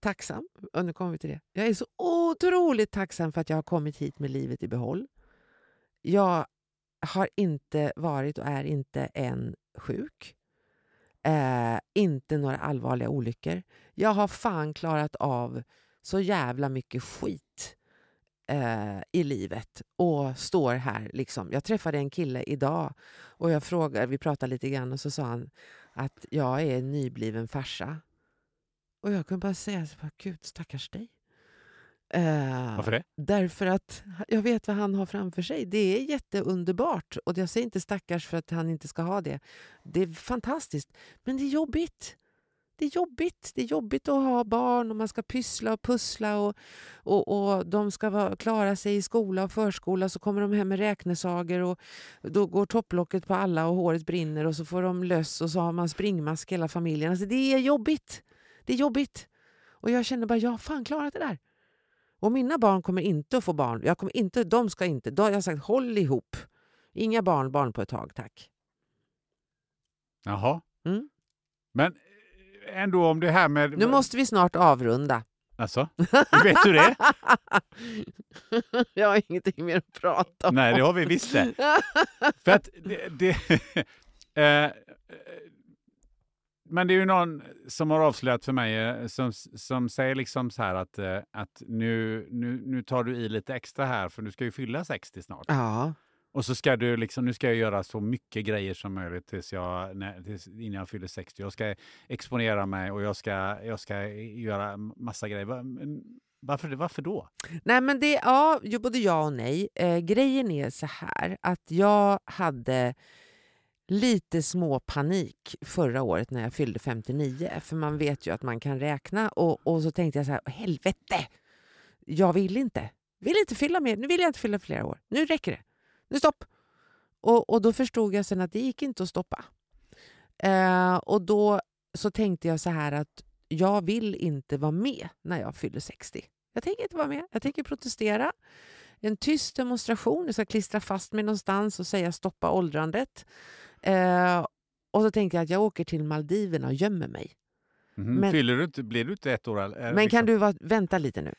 tacksam. Och nu kommer vi till det. Jag är så otroligt tacksam för att jag har kommit hit med livet i behåll. Jag har inte varit och är inte än sjuk. Eh, inte några allvarliga olyckor. Jag har fan klarat av så jävla mycket skit eh, i livet och står här. Liksom. Jag träffade en kille idag och jag frågade, vi pratade lite grann och så sa han att jag är en nybliven farsa. Och jag kunde bara säga, så bara, gud stackars dig. Eh, Varför det? Därför att jag vet vad han har framför sig. Det är jätteunderbart. Och jag säger inte stackars för att han inte ska ha det. Det är fantastiskt. Men det är jobbigt. Det är jobbigt. Det är jobbigt att ha barn och man ska pyssla och pussla och, och, och de ska vara, klara sig i skola och förskola så kommer de hem med räknesager och då går topplocket på alla och håret brinner och så får de löss och så har man springmask hela familjen. Alltså det är jobbigt. Det är jobbigt. Och jag känner bara, jag har fan klarat det där. Och mina barn kommer inte att få barn. Jag kommer inte, de ska inte. Då har jag sagt håll ihop. Inga barn, barn på ett tag, tack. Jaha. Mm. Men eh, ändå om det här med... Nu måste vi snart avrunda. Alltså, vet du det? jag har ingenting mer att prata om. Nej, det har vi visst det. För att det... det eh, men det är ju någon som har avslöjat för mig eh, som, som säger liksom så här att, eh, att nu, nu, nu tar du i lite extra här för du ska ju fylla 60 snart. Ja, Och så ska du liksom, nu ska jag göra så mycket grejer som möjligt tills jag, när, tills, innan jag fyller 60. Jag ska exponera mig och jag ska, jag ska göra massa grejer. Varför, varför då? Nej, men det, ja, både ja och nej. Eh, grejen är så här att jag hade lite små panik förra året när jag fyllde 59. För man vet ju att man kan räkna. Och, och så tänkte jag så här, helvete! Jag vill inte. Vill inte fylla mer. Nu vill jag inte fylla flera år. Nu räcker det. Nu stopp! Och, och då förstod jag sen att det gick inte att stoppa. Eh, och då så tänkte jag så här att jag vill inte vara med när jag fyller 60. Jag tänker inte vara med. Jag tänker protestera. En tyst demonstration. Jag ska klistra fast mig någonstans och säga stoppa åldrandet. Eh, och så tänkte jag att jag åker till Maldiverna och gömmer mig. Mhm. Men- Fyller du inte, blir du inte ett år? eller- Men liksom? kan du vara, vänta lite nu.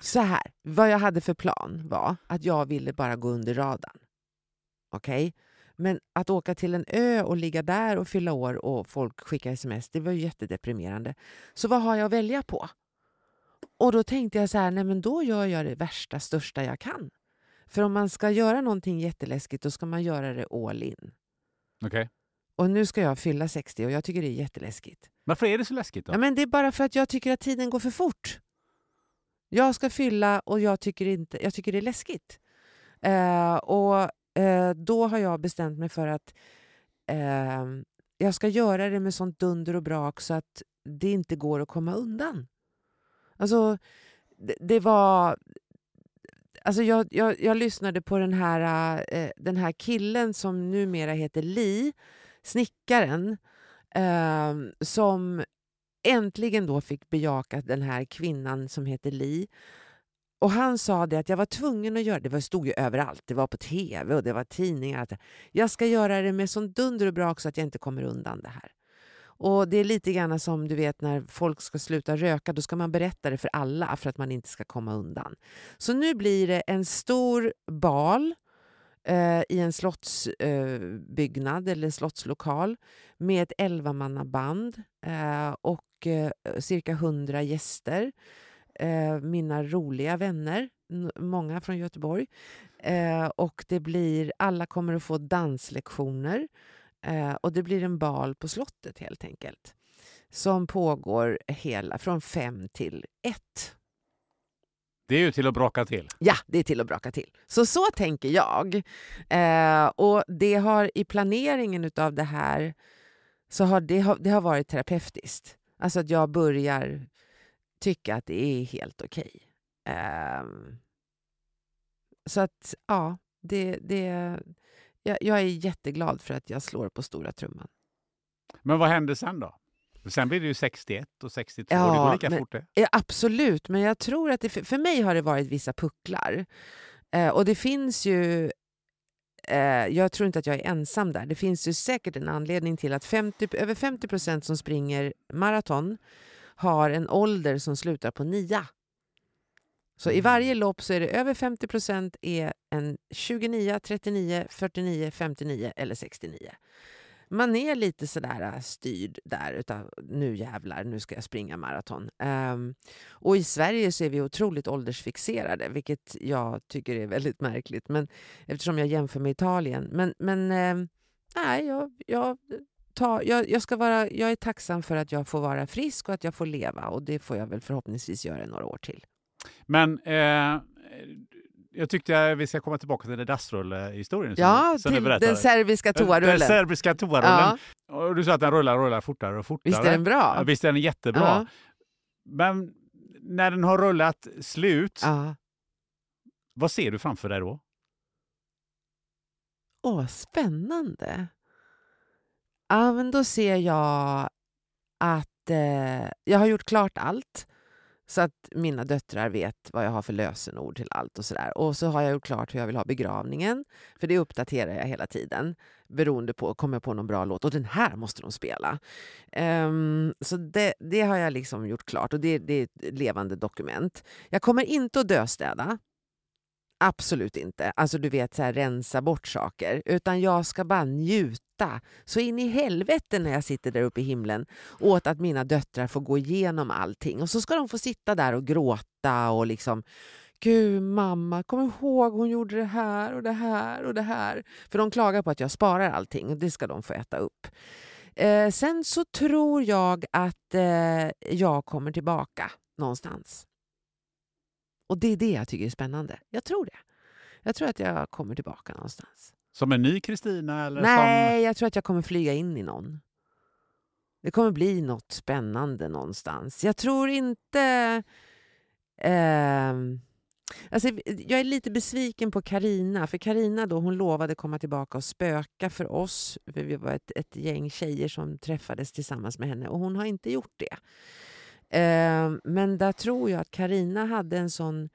Så här, vad jag hade för plan var att jag ville bara gå under radarn. Okej? Men att åka till en ö och ligga där och fylla år och folk skickar sms, det var ju jättedeprimerande. Så vad har jag att välja på? Och då tänkte jag så här, nej men då gör jag det värsta, största jag kan. För om man ska göra någonting jätteläskigt, då ska man göra det all in. Okej. Och nu ska jag fylla 60 och jag tycker det är jätteläskigt. Varför är det så läskigt då? Ja, men det är bara för att jag tycker att tiden går för fort. Jag ska fylla och jag tycker, inte, jag tycker det är läskigt. Eh, och eh, Då har jag bestämt mig för att eh, jag ska göra det med sånt dunder och brak så att det inte går att komma undan. Alltså, det, det var... Alltså jag, jag, jag lyssnade på den här, äh, eh, den här killen som numera heter Li, snickaren, eh, som äntligen då fick bejaka den här kvinnan som heter Li. Och han sa det att jag var tvungen att göra det. Det stod ju överallt. Det var på tv och det var tidningar. Jag ska göra det med sån dunder och brak så att jag inte kommer undan det här. Och Det är lite grann som du vet när folk ska sluta röka. Då ska man berätta det för alla för att man inte ska komma undan. Så nu blir det en stor bal eh, i en slottsbyggnad eh, eller en slottslokal med ett elvamannaband eh, och eh, cirka hundra gäster. Eh, mina roliga vänner, många från Göteborg. Eh, och det blir, alla kommer att få danslektioner. Eh, och det blir en bal på slottet helt enkelt. som pågår hela från fem till ett. Det är ju till att braka till. Ja, det är till att braka till. Så så tänker jag. Eh, och det har i planeringen av det här så har det, har det har varit terapeutiskt. Alltså att jag börjar tycka att det är helt okej. Eh, så att, ja, det, det, jag, jag är jätteglad för att jag slår på stora trumman. Men vad händer sen då? Sen blir det ju 61 och 62, Ja, det går lika men- fort det. Ja, absolut, men jag tror att det, för för mig har det varit vissa pucklar. Eh, och det finns ju... Eh, jag tror inte att jag är ensam där. Det finns ju säkert en anledning till att 50, över 50 procent som springer maraton har en ålder som slutar på nia. Så i varje lopp så är det över 50 procent är en 29, 39, 49, 59 eller 69. Man är lite sådär äh, styrd där utav nu jävlar, nu ska jag springa maraton. Um, och i Sverige så är vi otroligt åldersfixerade, vilket jag tycker är väldigt märkligt. Men, eftersom jag jämför med Italien. Men, men um, nej, jag, jag, Ta, jag, jag, ska vara, jag är tacksam för att jag får vara frisk och att jag får leva. Och det får jag väl förhoppningsvis göra i några år till. Men eh, jag tyckte att vi ska komma tillbaka till den dassrulle-historien som, Ja, som berättade. den serbiska Den toarullen. serbiska toarullen. Ja, Och du sa att den rullar rullar fortare och fortare. visst är den bra? Ja, visst är den jättebra. Ja. Men när den har rullat slut, Ja. vad ser du framför dig då? Åh, spännande. Ja, men då ser jag att eh, jag har gjort klart allt. Så att mina döttrar vet vad jag har för lösenord till allt och sådär. Och så har jag gjort klart hur jag vill ha begravningen. För det uppdaterar jag hela tiden. Beroende på, kommer jag på någon bra låt? Och den här måste de spela. Um, så det, det har jag liksom gjort klart. Och det, det är ett levande dokument. Jag kommer inte att döstäda. Absolut inte. Alltså du vet, så här, rensa bort saker. Utan jag ska bara njuta så in i helvete när jag sitter där uppe i himlen åt att mina döttrar får gå igenom allting. Och så ska de få sitta där och gråta och liksom Gud mamma, kom ihåg hon gjorde det här och det här och det här. För de klagar på att jag sparar allting och det ska de få äta upp. Eh, sen så tror jag att eh, jag kommer tillbaka någonstans. Och det är det jag tycker är spännande. Jag tror det. Jag tror att jag kommer tillbaka någonstans. Som en ny Kristina? Nej, jag tror att jag kommer flyga in i någon. Det kommer bli något spännande någonstans. Jag tror inte... ehm, alltså, jag är lite besviken på Karina för Karina då, hon lovade komma tillbaka och spöka för oss. För vi var ett, ett gäng tjejer som träffades tillsammans med henne och hon har inte gjort det. Ehm, men där tror jag att Karina hade en sån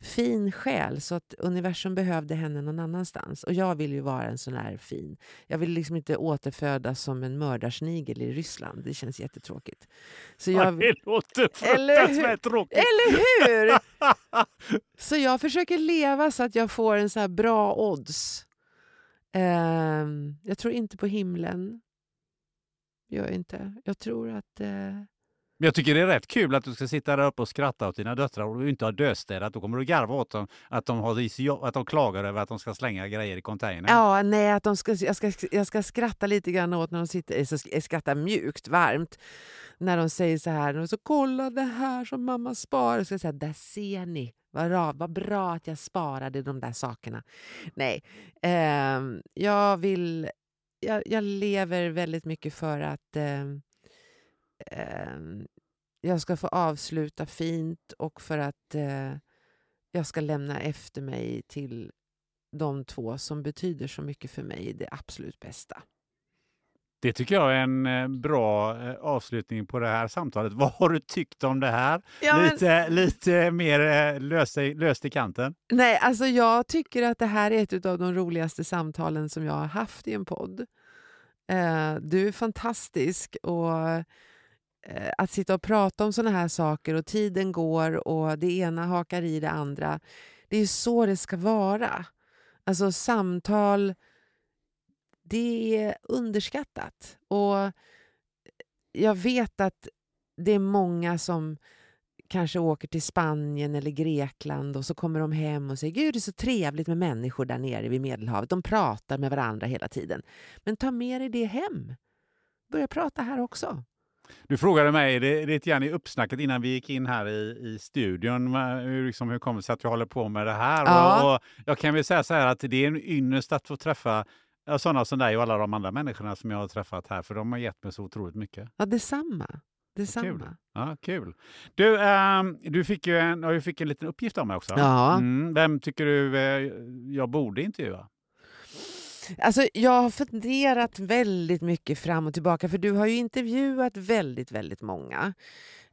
fin själ så att universum behövde henne någon annanstans. Och jag vill ju vara en sån här fin. Jag vill liksom inte återfödas som en mördarsnigel i Ryssland. Det känns jättetråkigt. Så jag, det låter Eller hur? fruktansvärt tråkigt. eller hur? Så jag försöker leva så att jag får en så här bra odds. Ehm, jag tror inte på himlen. Gör jag inte. Jag tror att... eh, men jag tycker det är rätt kul att du ska sitta där uppe och skratta åt dina döttrar och du inte har dödstädat. Då kommer du garva åt dem att de, har, is- att de klagar över att de ska slänga grejer i containern. Ja, nej, att de ska, jag, ska, jag ska skratta lite grann åt när de sitter, Jag så skratta mjukt, varmt, när de säger så här, och så kolla det här som mamma sparar. Så jag säga, där ser ni, vad bra, vad bra att jag sparade de där sakerna. Nej, eh, jag vill, jag, jag lever väldigt mycket för att eh, ehm, jag ska få avsluta fint och för att eh, jag ska lämna efter mig till de två som betyder så mycket för mig det absolut bästa. Det tycker jag är en eh, bra eh, avslutning på det här samtalet. Vad har du tyckt om det här? Ja, men- lite, lite mer eh, löst, löst i kanten. Nej, alltså jag tycker att det här är ett av de roligaste samtalen som jag har haft i en podd. Eh, du är fantastisk och eh, Eh, att sitta och prata om såna här saker och tiden går och det ena hakar i det andra. Det är så det ska vara. Alltså samtal, det är underskattat. Och eh, jag vet att det är många som kanske åker till Spanien eller Grekland och så kommer de hem och säger Gud det är så trevligt med människor där nere vid Medelhavet. De pratar med varandra hela tiden. Men ta med dig det hem. Börja prata här också. Du frågade mig lite grann i uppsnacket innan vi gick in här i, i studion hur, liksom, hur kommer det sig att jag håller på med det här? Ja. Och, och jag kan väl säga så här att det är en ynnest att få träffa sådana som dig och alla de andra människorna som jag har träffat här, för de har gett mig så otroligt mycket. Ja, detsamma. Kul. detsamma. Ja, kul. Du, ehm, du fick ju en, du fick en liten uppgift av mig också. Ja. Mm, vem tycker du eh, jag borde intervjua? Alltså, jag har funderat väldigt mycket fram och tillbaka för du har ju intervjuat väldigt, väldigt många.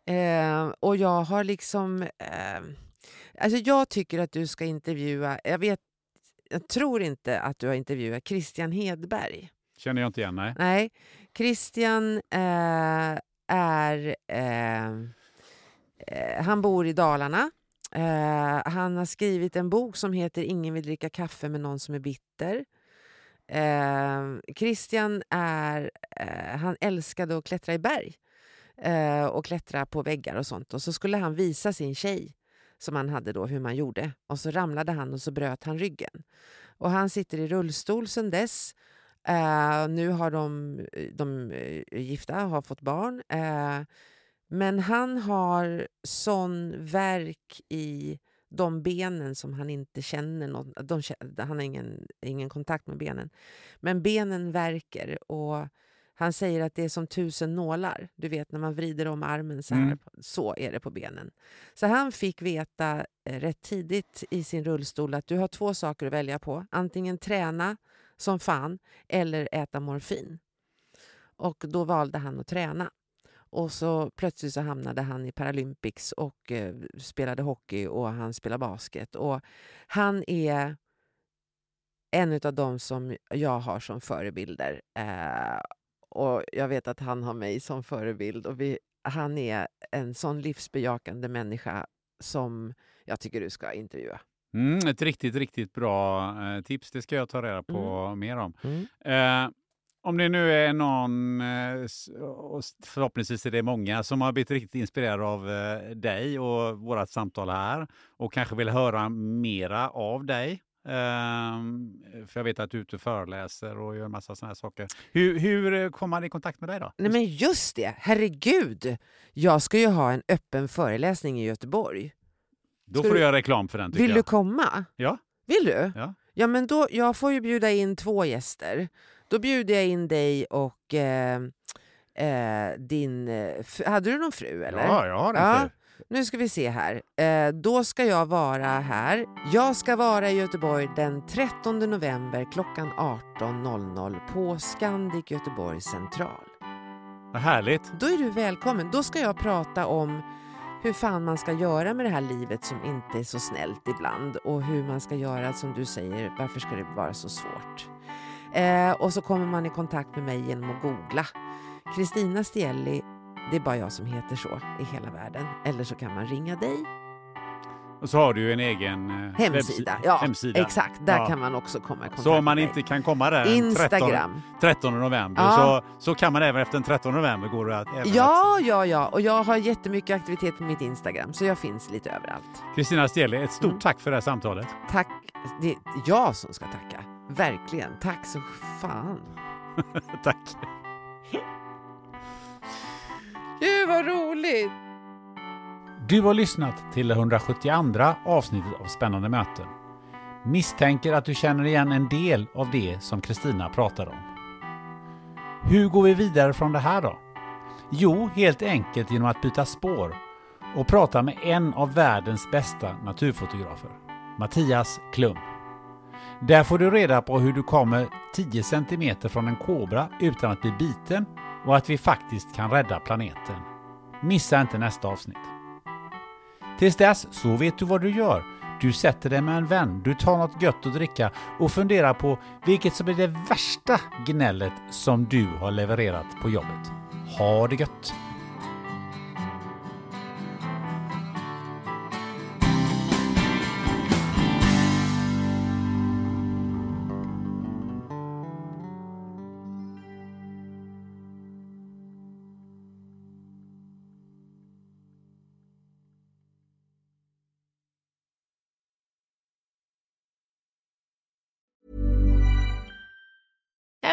Eh, och jag har liksom... Eh, alltså jag tycker att du ska intervjua... Jag, vet, jag tror inte att du har intervjuat Christian Hedberg. Känner jag inte igen, nej. Nej, Christian eh, är... Eh, eh, han bor i Dalarna. Eh, han har skrivit en bok som heter Ingen vill dricka kaffe med någon som är bitter. Eh, Christian är, eh, han älskade att klättra i berg eh, och klättra på väggar och sånt. Och så skulle han visa sin tjej som han hade då hur man gjorde. Och så ramlade han och så bröt han ryggen. Och han sitter i rullstol sedan dess. Eh, nu har de, eh, de eh, gifta har fått barn. Eh, men han har sån verk i de benen som han inte känner något, de, Han har ingen, ingen kontakt med benen. Men benen verkar och han säger att det är som tusen nålar. Du vet när man vrider om armen så här. Mm. Så är det på benen. Så han fick veta eh, rätt tidigt i sin rullstol att du har två saker att välja på. Antingen träna som fan eller äta morfin. Och då valde han att träna. Och så plötsligt så hamnade han i Paralympics och eh, spelade hockey och han spelar basket. Och han är en av dem som jag har som förebilder. Eh, och jag vet att han har mig som förebild. Och vi, han är en sån livsbejakande människa som jag tycker du ska intervjua. Mm, ett riktigt, riktigt bra eh, tips. Det ska jag ta reda på mer om. Mm. Eh, om det nu är någon, eh, och förhoppningsvis är det många, som har blivit riktigt inspirerade av eh, dig och vårt samtal här och kanske vill höra mera av dig. Ehm, för jag vet att du är ute och föreläser och gör en massa sådana här saker. Hur, hur kommer man i kontakt med dig då? Nej men just det, herregud! Jag ska ju ha en öppen föreläsning i Göteborg. Då ska får du du- göra reklam för den Vill du jag. komma? Ja. Vill du? Ja. Ja, men då, jag får ju bjuda in två gäster. Då bjuder jag in dig och eh, eh, din... eh, Hade du någon fru eller? Ja, jag har en Ja. fru. Nu ska vi se här. Eh, då ska jag vara här. Jag ska vara i Göteborg den 13 november klockan 18.00 på Scandic Göteborg central. Vad härligt. Då är du välkommen. Då ska jag prata om hur fan man ska göra med det här livet som inte är så snällt ibland och hur man ska göra som du säger, varför ska det vara så svårt? Eh, och så kommer man i kontakt med mig genom att googla. Kristina Stielli, det är bara jag som heter så i hela världen. Eller så kan man ringa dig. Och så har du en egen eh, Hemsida. Ja, hemsida. exakt. Där Ja. kan man också komma i kontakt Så om man med inte kan komma där den 13, Instagram. 13 november Ja. så, så kan man även efter den 13 november gå att även Ja, ja, ja. Och jag har jättemycket aktivitet på mitt Instagram så jag finns lite överallt. att- Kristina Steli, ett stort Mm. tack för det här samtalet. Tack. Det är jag som ska tacka. Verkligen. Tack så fan. tack. Gud vad roligt! Du har lyssnat till det 172 avsnittet av Spännande möten. Misstänker att du känner igen en del av det som Kristina pratade om. Hur går vi vidare från det här då? Jo, helt enkelt genom att byta spår och prata med en av världens bästa naturfotografer, Mattias Klum. Där får du reda på hur du kommer 10 cm från en kobra utan att bli biten och att vi faktiskt kan rädda planeten. Missa inte nästa avsnitt. Tills dess så vet du vad du gör. Du sätter dig med en vän, du tar något gött att dricka och funderar på vilket som är det värsta gnället som du har levererat på jobbet. Ha det gött!